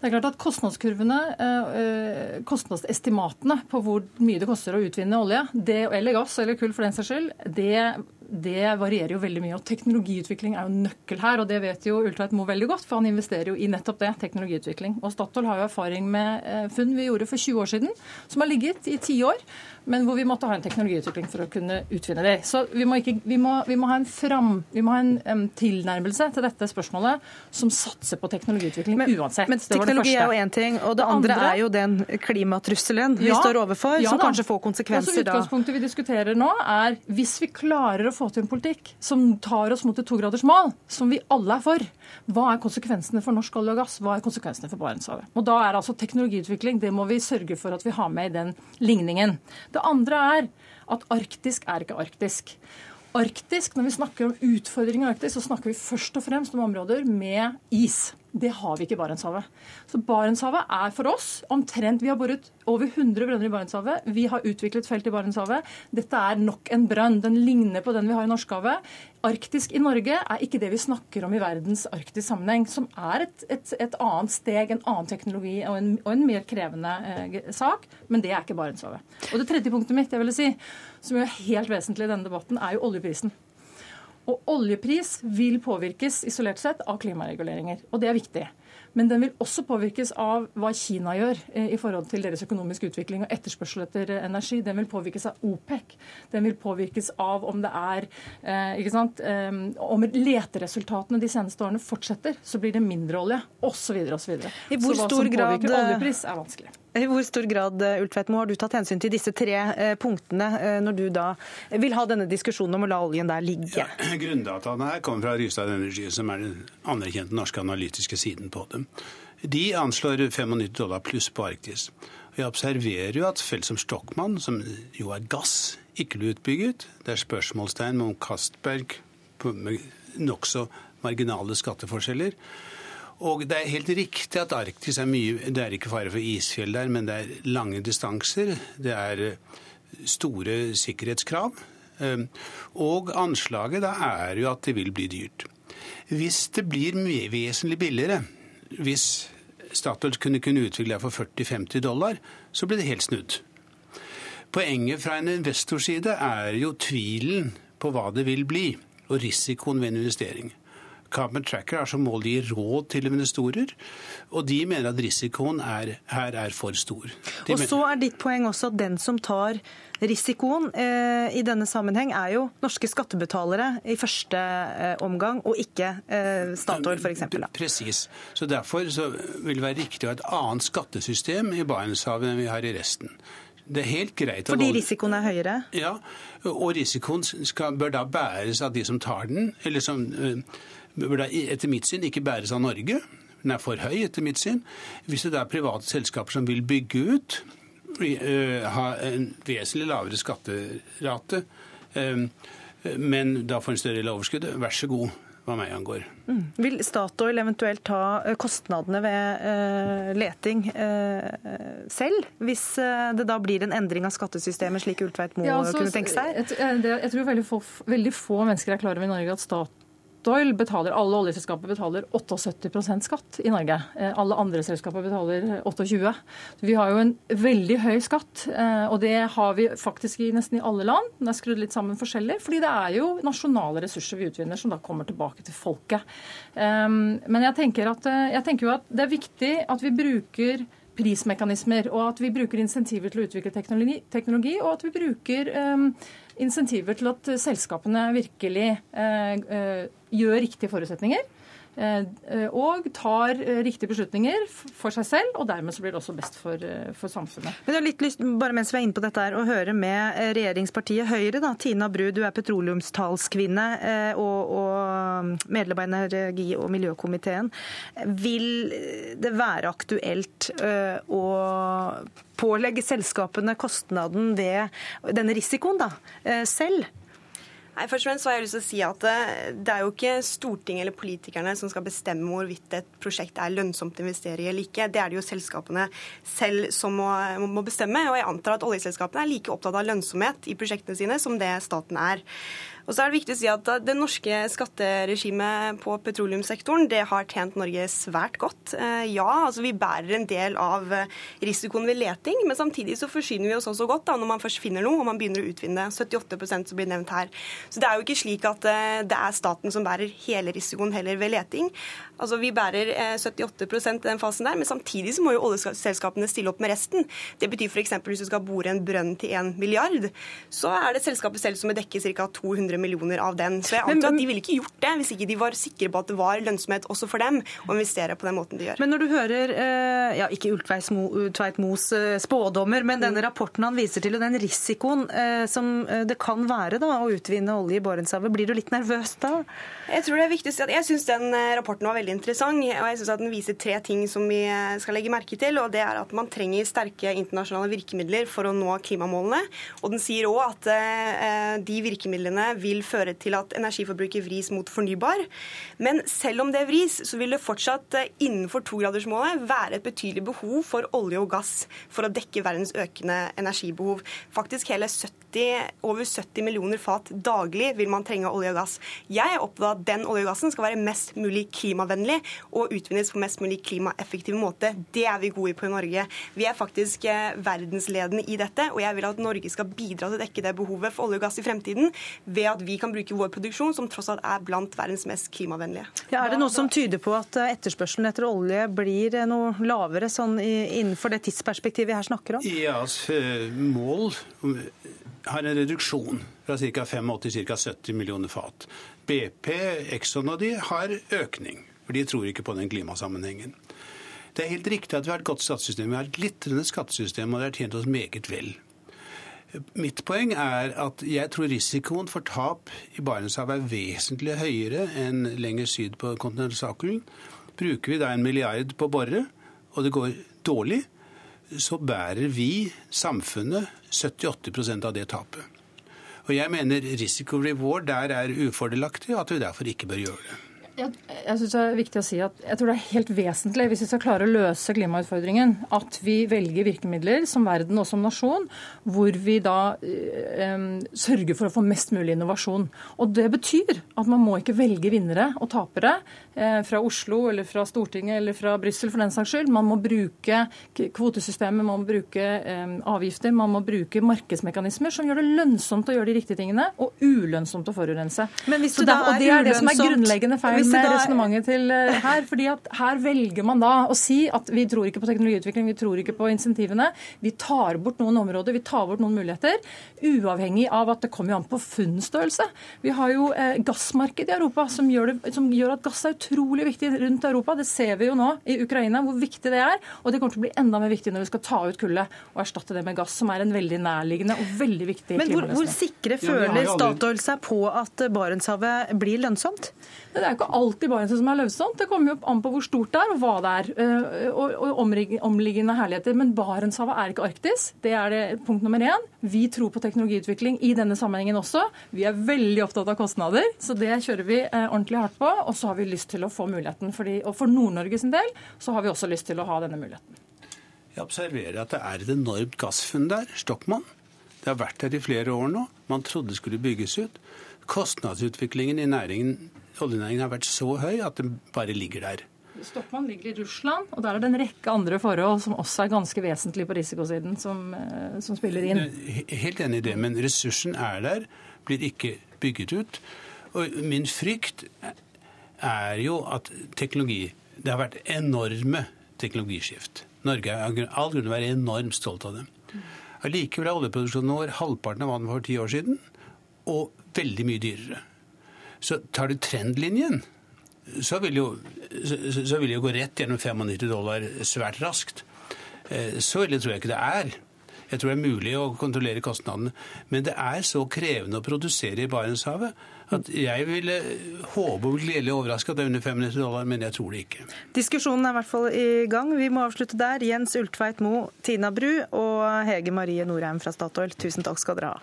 Det er klart at Kostnadskurvene, eh, eh, kostnadsestimatene på hvor mye det koster å utvinne olje, det, eller gass eller kull for den saks skyld, det, det, varierer jo veldig mye. og Teknologiutvikling er jo nøkkel her, og det vet jo Ultveit Moe veldig godt, for han investerer jo i nettopp det, teknologiutvikling. Og Statoil har jo erfaring med eh, funn vi gjorde for 20 år siden, som har ligget i ti år men hvor vi måtte ha en teknologiutvikling for å kunne utvinne det. Så vi må, ikke, vi må, vi må ha en, fram, vi må ha en um, tilnærmelse til dette spørsmålet som satser på teknologiutvikling men, uansett. Men teknologi er jo én ting, og det, det andre, andre, er jo den klimatrusselen ja, vi står overfor, ja, som kanskje får konsekvenser da. Utgangspunktet vi diskuterer nå er hvis vi klarer å få til en politikk som tar oss mot et togradersmål, som vi alle er for, hva er konsekvensene for norsk olje og gass? Hva er konsekvensene for Barentshavet? Og da er altså teknologiutvikling, det må vi sørge for at vi har med i den ligningen. Det andre er at arktisk er ikke arktisk. Arktisk, Når vi snakker om utfordringer i Arktis, så snakker vi først og fremst om områder med is. Det har vi ikke i Barentshavet. Så Barentshavet er for oss omtrent Vi har boret over 100 brønner i Barentshavet. Vi har utviklet felt i Barentshavet. Dette er nok en brønn. Den ligner på den vi har i Norskehavet. Arktisk i Norge er ikke det vi snakker om i verdens arktisk-sammenheng, som er et, et, et, annet steg, en annen teknologi og en, og en mer krevende eh, sak. Men det er ikke Barentshavet. Og det tredje punktet mitt, jeg vil si, som er helt vesentlig i denne debatten, er jo oljeprisen. Og oljepris vil påvirkes isolert sett av klimareguleringer, og det er viktig. Men den vil også påvirkes av hva Kina gjør eh, i forhold til deres økonomiske utvikling og etterspørsel etter eh, energi. Den vil påvirkes av OPEC. Den vil påvirkes av om det er eh, ikke sant, Om leteresultatene de seneste årene fortsetter, så blir det mindre olje, osv. osv. I hvor så hva stor påvirker grad oljepris, er vanskelig. I hvor stor grad Ultveitmo, har du tatt hensyn til disse tre punktene når du da vil ha denne diskusjonen om å la oljen der ligge? Ja, grunndataene her kommer fra Rystad Energy, som er den anerkjente norske analytiske siden på dem. De anslår 95 dollar pluss på Arktis. Jeg observerer jo at felt som Stockmann, som jo er gass, ikke blir utbygget. Det er spørsmålstegn om Castberg med nokså marginale skatteforskjeller. Og det er helt riktig at Arktis er mye Det er ikke fare for isfjell der, men det er lange distanser. Det er eh, store sikkerhetskrav. Ehm, og anslaget da er jo at det vil bli dyrt. Hvis det blir vesentlig billigere, hvis Statoil kunne kunne utvikle det for 40-50 dollar, så blir det helt snudd. Poenget fra en investors side er jo tvilen på hva det vil bli, og risikoen ved en investering. Carbon Tracker har som mål å gi råd til investorer, og de mener at risikoen er, her er for stor. De og så er ditt poeng også at den som tar risikoen eh, i denne sammenheng, er jo norske skattebetalere i første eh, omgang, og ikke eh, Statoil f.eks. Presis. Så derfor så vil det være riktig å ha et annet skattesystem i Barentshavet enn vi har i resten. Det er helt greit Fordi risikoen er høyere? Ja, og risikoen skal, bør da bæres av de som tar den, eller som uh, bør da etter mitt syn ikke bæres av Norge. Den er for høy, etter mitt syn. Hvis det er private selskaper som vil bygge ut, uh, ha en vesentlig lavere skatterate, uh, men da får en større del overskuddet. vær så god hva meg angår. Mm. Vil Statoil eventuelt ta kostnadene ved uh, leting uh, selv, hvis uh, det da blir en endring av skattesystemet, slik Ultveit Moe ja, altså, kunne tenke seg? Jeg, jeg tror veldig få, veldig få, mennesker er klar over i Norge at stat Statoil betaler, alle oljeselskaper betaler 78% skatt i Norge. Eh, alle andre selskaper betaler 28 Vi har jo en veldig høy skatt, eh, og det har vi faktisk i nesten i alle land. Den er skrudd litt sammen forskjellig, fordi det er jo nasjonale ressurser vi utvinner som da kommer tilbake til folket. Ehm, men jeg tenker, at, eh, jeg tenker jo at det er viktig at vi bruker prismekanismer, og at vi bruker insentiver til å utvikle teknologi, teknologi og at vi bruker um, insentiver til at selskapene virkelig gjør riktige forutsetninger. Eh, og tar riktige beslutninger for seg selv, og dermed så blir det også best for, for samfunnet. Men jeg har litt lyst, bare mens vi er inne på dette her, å høre med regjeringspartiet Høyre. da. Tina Bru, du er petroleumstalskvinne og, og medlem av energi- og miljøkomiteen. Vil det være aktuelt å pålegge selskapene kostnaden ved denne risikoen da, eh, selv? Først og fremst har jeg lyst til å si at eh, Det er jo ikke Stortinget eller politikerne som skal bestemme hvorvidt et prosjekt er lønnsomt å investere i eller ikke. Det er det jo selskapene selv som må, må bestemme. Og jeg antar at oljeselskapene er like opptatt av lønnsomhet i prosjektene sine som det staten er. Og så er Det viktig å si at Det norske skatteregimet på petroleumssektoren det har tjent Norge svært godt. Eh, ja, altså vi bærer en del av eh, risikoen ved leting, men samtidig så forsyner vi oss også godt da, når man først finner noe og man begynner å utvinne. 78% som blir nevnt her. Så Det er jo ikke slik at eh, det er staten som bærer hele risikoen heller ved leting. Altså Vi bærer 78 i den fasen der, men samtidig så må jo oljeselskapene stille opp med resten. Det betyr f.eks. hvis du skal bore en brønn til 1 milliard, så er det selskapet selv som vil dekke ca. 200 millioner av den. Så jeg antar at de ville ikke gjort det hvis ikke de var sikre på at det var lønnsomhet også for dem å investere på den måten de gjør. Men når du hører, eh, ja, ikke Ultveit Moes eh, spådommer, men denne rapporten han viser til, og den risikoen eh, som det kan være da, å utvinne olje i Barentshavet, blir du litt nervøs da? Jeg tror det er viktig å si at jeg syns den rapporten var veldig interessant. og jeg synes at Den viser tre ting som vi skal legge merke til. og det er at Man trenger sterke internasjonale virkemidler for å nå klimamålene. Og den sier òg at eh, de virkemidlene vil føre til at energiforbruket vris mot fornybar. Men selv om det vris, så vil det fortsatt eh, innenfor togradersmålet være et betydelig behov for olje og gass for å dekke verdens økende energibehov. Faktisk hele 70, over 70 millioner fat daglig vil man trenge olje og gass. Jeg er opptatt av at den olje og gassen skal være mest mulig klimavennlig og utvinnes på mest mulig klimaeffektiv måte. Det er vi gode på i Norge. Vi er faktisk eh, verdensledende i dette, og jeg vil at Norge skal bidra til å dekke det behovet for olje og gass i fremtiden ved at vi kan bruke vår produksjon, som tross alt er blant verdens mest klimavennlige. Ja, er det noe som tyder på at eh, etterspørselen etter olje blir eh, noe lavere sånn innenfor det tidsperspektivet vi her snakker om? Ja, mål har en reduksjon fra ca. 85 til ca. 70 millioner fat. BP, Exxon og de har økning, for de tror ikke på den klimasammenhengen. Det er helt riktig at vi har et godt skattesystem. Vi har et glitrende skattesystem, og det har tjent oss meget vel. Mitt poeng er at jeg tror risikoen for tap i Barentshavet er vesentlig høyere enn lenger syd på kontinentalsokkelen. Bruker vi da en milliard på å bore, og det går dårlig, så bærer vi, samfunnet, 70-80 av det tapet. Og jeg mener risiko reward der er ufordelaktig, og at vi derfor ikke bør gjøre det. Jeg, jeg synes det er viktig å si at jeg tror det er helt vesentlig hvis vi skal klare å løse klimautfordringen, at vi velger virkemidler som verden og som nasjon, hvor vi da eh, sørger for å få mest mulig innovasjon. Og Det betyr at man må ikke velge vinnere og tapere eh, fra Oslo eller fra Stortinget eller fra Brussel for den saks skyld. Man må bruke kvotesystemet, man må bruke eh, avgifter, man må bruke markedsmekanismer som gjør det lønnsomt å gjøre de riktige tingene, og ulønnsomt å forurense. Men hvis det, da, og det er det som er grunnleggende feil med da... resonnementet til uh, her. fordi at Her velger man da å si at vi tror ikke på teknologiutvikling, vi tror ikke på insentivene. Vi tar bort noen områder, vi tar bort noen muligheter. Uavhengig av at det kommer jo an på funnstørrelse. Vi har jo eh, gassmarked i Europa som gjør, det, som gjør, at gass er utrolig viktig rundt Europa. Det ser vi jo nå i Ukraina, hvor viktig det er. Og det kommer til å bli enda mer viktig når vi skal ta ut kullet og erstatte det med gass, som er en veldig nærliggende og veldig viktig Men hvor, hvor sikre føler Statoil seg på at Barentshavet blir lønnsomt? Det er ikke alltid Barentshavet som er løvsomt. Det kommer jo an på hvor stort det er og hva det er. Eh, og omliggende herligheter. Men Barentshavet er ikke Arktis. Det er det punkt nummer én. Vi tror på teknologiutvikling i denne sammenhengen også. Vi er veldig opptatt av kostnader, så det kjører vi eh, ordentlig hardt på. Og så har vi lyst til å få muligheten. Fordi, og for Nord-Norge sin del så har vi også lyst til å ha denne muligheten. Jeg observerer at det er et enormt gassfunn der. Stockmann. Det har vært der i flere år nå. Man trodde det skulle bygges ut. Kostnadsutviklingen i næringen oljenæringen har vært så høy at den bare ligger der. Stockmann ligger i Russland, og der er det en rekke andre forhold som også er ganske vesentlige på risikosiden, som, eh, som spiller inn. Helt enig i det, men ressursen er der, blir ikke bygget ut. Og min frykt er jo at teknologi Det har vært enorme teknologiskift. Norge har all grunn til å være enormt stolt av det. Allikevel er oljeproduksjonen vår halvparten av hva den var for ti år siden, og veldig mye dyrere. Så tar du trendlinjen, så vil jo, så, så vil jo gå rett gjennom 95 dollar svært raskt. Eh, så ille tror jeg ikke det er. Jeg tror det er mulig å kontrollere kostnadene. Men det er så krevende å produsere i Barentshavet at jeg ville håpe og gledelig overraske at det er under 500 dollar, men jeg tror det ikke. Diskusjonen er i hvert fall i gang. Vi må avslutte der. Jens Ultveit Mo, Tina Bru og Hege Marie Norheim fra Statoil, tusen takk skal dere ha.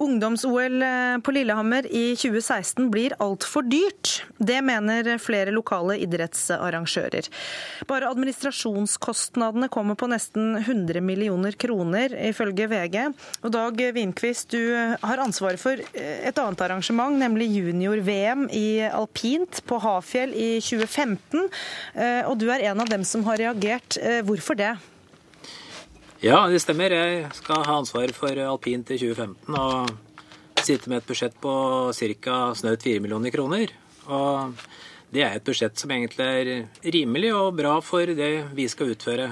Ungdoms-OL eh, på Lillehammer i 2016 blir altfor dyrt. Det mener flere lokale idrettsarrangører. Bare administrasjonskostnadene kommer på nesten 100 millioner kroner, ifølge VG. Og Dag Winkvist, du har ansvaret for eh, et annet arrangement, nemlig junior-VM i alpint på Hafjell i 2015. Eh, og du er en av dem som har reagert. Hvorfor det? Ja, det stemmer. Jeg skal ha ansvaret for alpint i 2015 og sitte med et budsjett på ca. snaut 4 millioner kroner. Og det er et budsjett som egentlig er rimelig og bra for det vi skal utføre.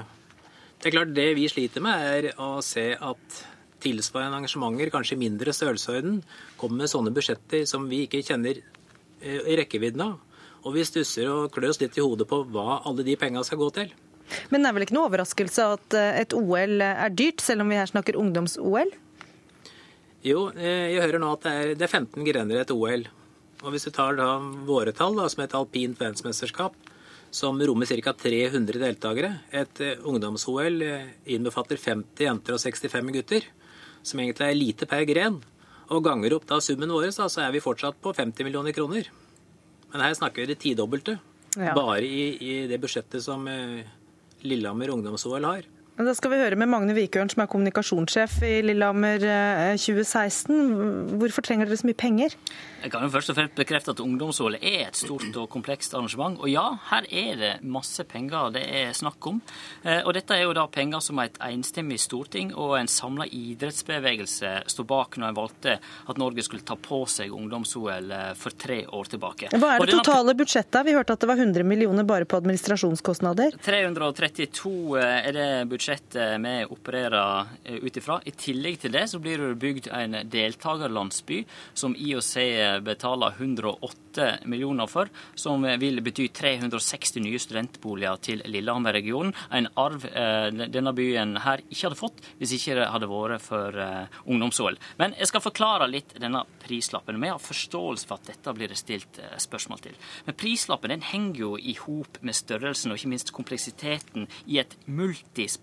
Det er klart Det vi sliter med, er å se at tilsvarende arrangementer, kanskje i mindre størrelsesorden, kommer med sånne budsjetter som vi ikke kjenner eh, i rekkevidden av. Og vi stusser og klør oss litt i hodet på hva alle de penga skal gå til. Men det er vel ikke noe overraskelse at eh, et OL er dyrt, selv om vi her snakker ungdoms-OL? Jo, eh, jeg hører nå at det er, er 15 grener i et OL. Og hvis du tar da våre tall, da, som et alpint verdensmesterskap, som rommer ca. 300 deltakere Et eh, ungdoms-OL innbefatter 50 jenter og 65 gutter, som egentlig er lite per gren. Og ganger opp da summen vår, da, så er vi fortsatt på 50 millioner kroner. Men her snakker vi det tidobbelte. Ja. Bare i, i det budsjettet som Lillehammer ungdoms-OL har. Da skal vi høre med Magne Vikørn, som er kommunikasjonssjef i Lillehammer eh, 2016. Hvorfor trenger dere så mye penger? Jeg kan jo først og fremst bekrefte at ungdoms-OL er et stort og komplekst arrangement. Og ja, her er det masse penger det er snakk om. Eh, Og dette er jo da penger som et enstemmig storting og en samla idrettsbevegelse sto bak når en valgte at Norge skulle ta på seg ungdoms-OL eh, for tre år tilbake. Hva er det denne- totale budsjettet? Vi hørte at det var 100 millioner bare på administrasjonskostnader. 332 er det budsjettet vi opererer eh, ut ifra. I tillegg til det så blir det bygd en deltakerlandsby som IOC betaler 108 millioner for, som vil bety 360 nye studentboliger til Lillehammer-regionen. En arv eh, denne byen her ikke hadde fått hvis ikke det hadde vært for eh, ungdoms-OL. Men jeg skal forklare litt denne prislappen. Vi har forståelse for at dette blir det stilt eh, spørsmål til. Men prislappen den henger jo i hop med størrelsen og ikke minst kompleksiteten i et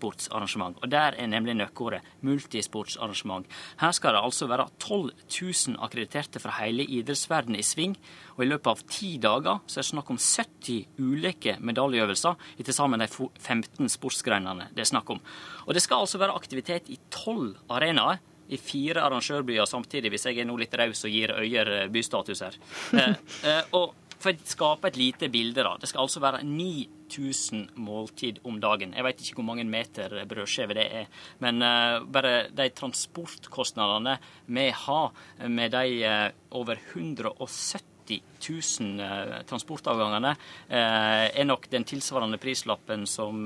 multisportsarrangement. Og der er nemlig nøkkeordet multisportsarrangement. Her skal det altså være 12 000 akkrediterte fra hele idrettsverdenen i sving. Og i løpet av ti dager så er det snakk om 70 ulike medaljeøvelser i til sammen de 15 sportsgrenene det er snakk om. Og det skal altså være aktivitet i tolv arenaer i fire arrangørbyer samtidig, hvis jeg er nå litt raus og gir Øyer eh, bystatus her. Eh, eh, og for å skape et lite bilde, da. Det skal altså være 9000 måltid om dagen. Jeg vet ikke hvor mange meter brødskive det er, men uh, bare de transportkostnadene vi har med de uh, over 170 000 eh, transportavgangene er nok den tilsvarende prislappen som,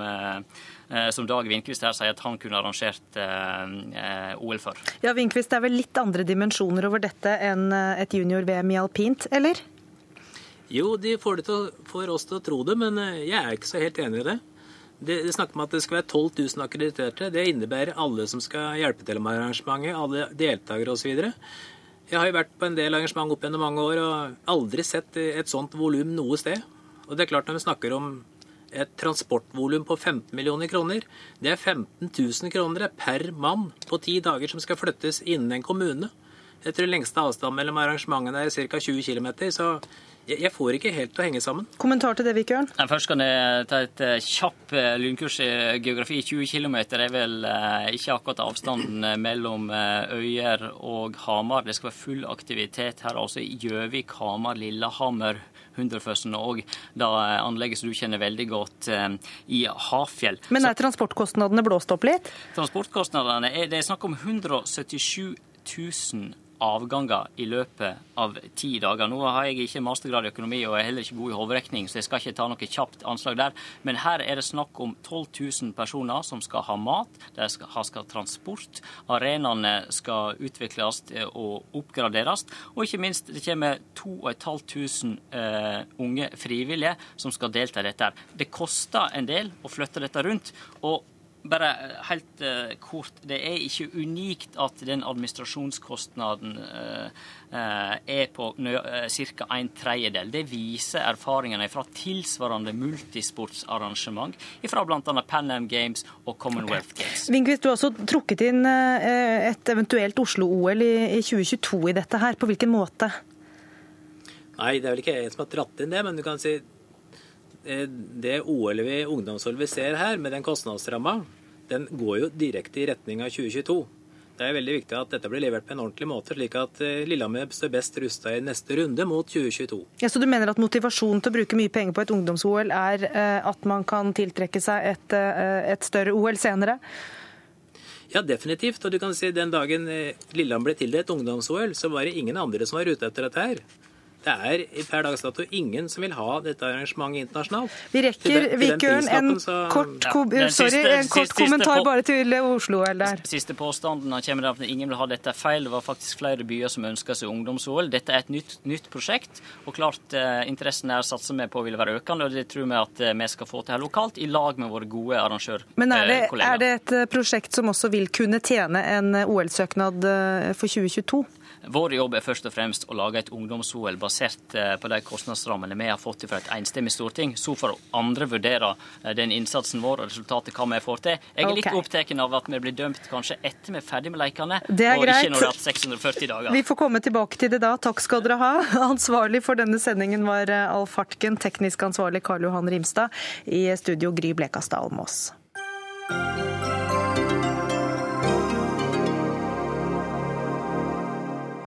som Dag Vindquist her sier at han kunne arrangert OL for. Ja, Vinkvist, det er vel litt andre dimensjoner over dette enn et junior-VM i alpint, eller? Jo, de får, å- får oss til å tro det, men eh, jeg er ikke så helt enig i det. Det, det snakker om at det skal være 12 000 akkrediterte. Det innebærer alle som skal hjelpe til med arrangementet, alle deltakere osv. Jeg har jo vært på en del arrangement opp gjennom mange år og aldri sett et sånt volum noe sted. Og det er klart når vi snakker om et transportvolum på 15 millioner kroner, det er 15 000 kroner per mann på ti dager som skal flyttes innen en kommune. Jeg tror lengste avstand mellom arrangementene er ca. 20 km, så jeg, får ikke helt til å henge sammen. Kommentar til det, Vikørn? Nei, Først kan jeg ta et eh, kjapp eh, lynkurs i geografi. 20 km er vel eh, ikke akkurat avstanden mellom Øyer og Hamar. Det skal være full aktivitet her, altså i Gjøvik, Hamar, Lillehammer. Hunderfossen og da anlegget som du kjenner veldig godt i Hafjell. Men er transportkostnadene blåst opp litt? Transportkostnadene er, det er snakk om 177 000 avganger i løpet av ti dager. Nå har jeg ikke mastergrad i økonomi og er heller ikke god i hoderegning, så jeg skal ikke ta noe kjapt anslag der. Men her er det snakk om 12 000 personer som skal ha mat, de skal ha transport, arenaene skal utvikles eh, og oppgraderes, og ikke minst det kommer 2500 uh, unge frivillige som skal delta i dette. Det koster en del å flytte dette rundt. og bare helt uh, kort. Det er ikke unikt at den administrasjonskostnaden uh, uh, er på uh, ca. en tredjedel. Det viser erfaringene fra tilsvarende multisportsarrangement fra bl.a. Pan Am Games og Commonwealth Games. Vinkvist, du har også trukket inn eh, et eventuelt Oslo-OL i i 2022 i dette her. På hvilken måte? Nei, det er vel ikke jeg som har dratt inn det, men du kan si eh, det OL vi ungdoms-OL vi ser her, med den kostnadsramma, den går jo direkte i retning av 2022. Det er veldig viktig at dette blir levert på en ordentlig måte, slik at eh, Lillehammer står best rusta i neste runde mot 2022. Ja, så du mener at motivasjonen til å bruke mye penger på et ungdoms-OL er eh, at man kan tiltrekke seg et, eh, et større OL senere? Ja, definitivt. Og du kan si den dagen eh, Lillehammer ble tildelt ungdoms-OL, så var det ingen andre som var ute etter dette her. Det er per dags dato ingen som vil ha dette arrangementet internasjonalt. Vi rekker Vikørn en kort, Ja, sorry, siste- en kort siste- kommentar siste bare til Oslo. Eller? Siste påstanden kommer av at ingen vil ha dette er feil. Det var faktisk flere byer som ønska seg ungdoms-OL. Dette er et nytt, nytt prosjekt, og klart eh, interessen her satser vi på vil være økende. og Det tror vi at eh, vi skal få til her lokalt, i lag med våre gode arrangørkollegaer. Men er det, er det et eh, prosjekt som også vil kunne tjene en eh, OL-søknad eh, for 2022? Vår jobb er først og fremst å lage et ungdoms-OL basert eh, på de kostnadsrammene vi har fått fra et enstemmig storting. Så får andre vurdere eh, den innsatsen vår og resultatet hva vi får til. Jeg er litt okay. opptatt av at vi blir dømt kanskje etter vi er ferdig med lekene, og greit. ikke når det har hatt 640 dager. Vi får komme tilbake til det da. Takk skal dere ha. Ansvarlig for denne sendingen var eh, Alf Hartken, teknisk ansvarlig Karl Johan Rimstad. I studio Gry Blekastad Almås.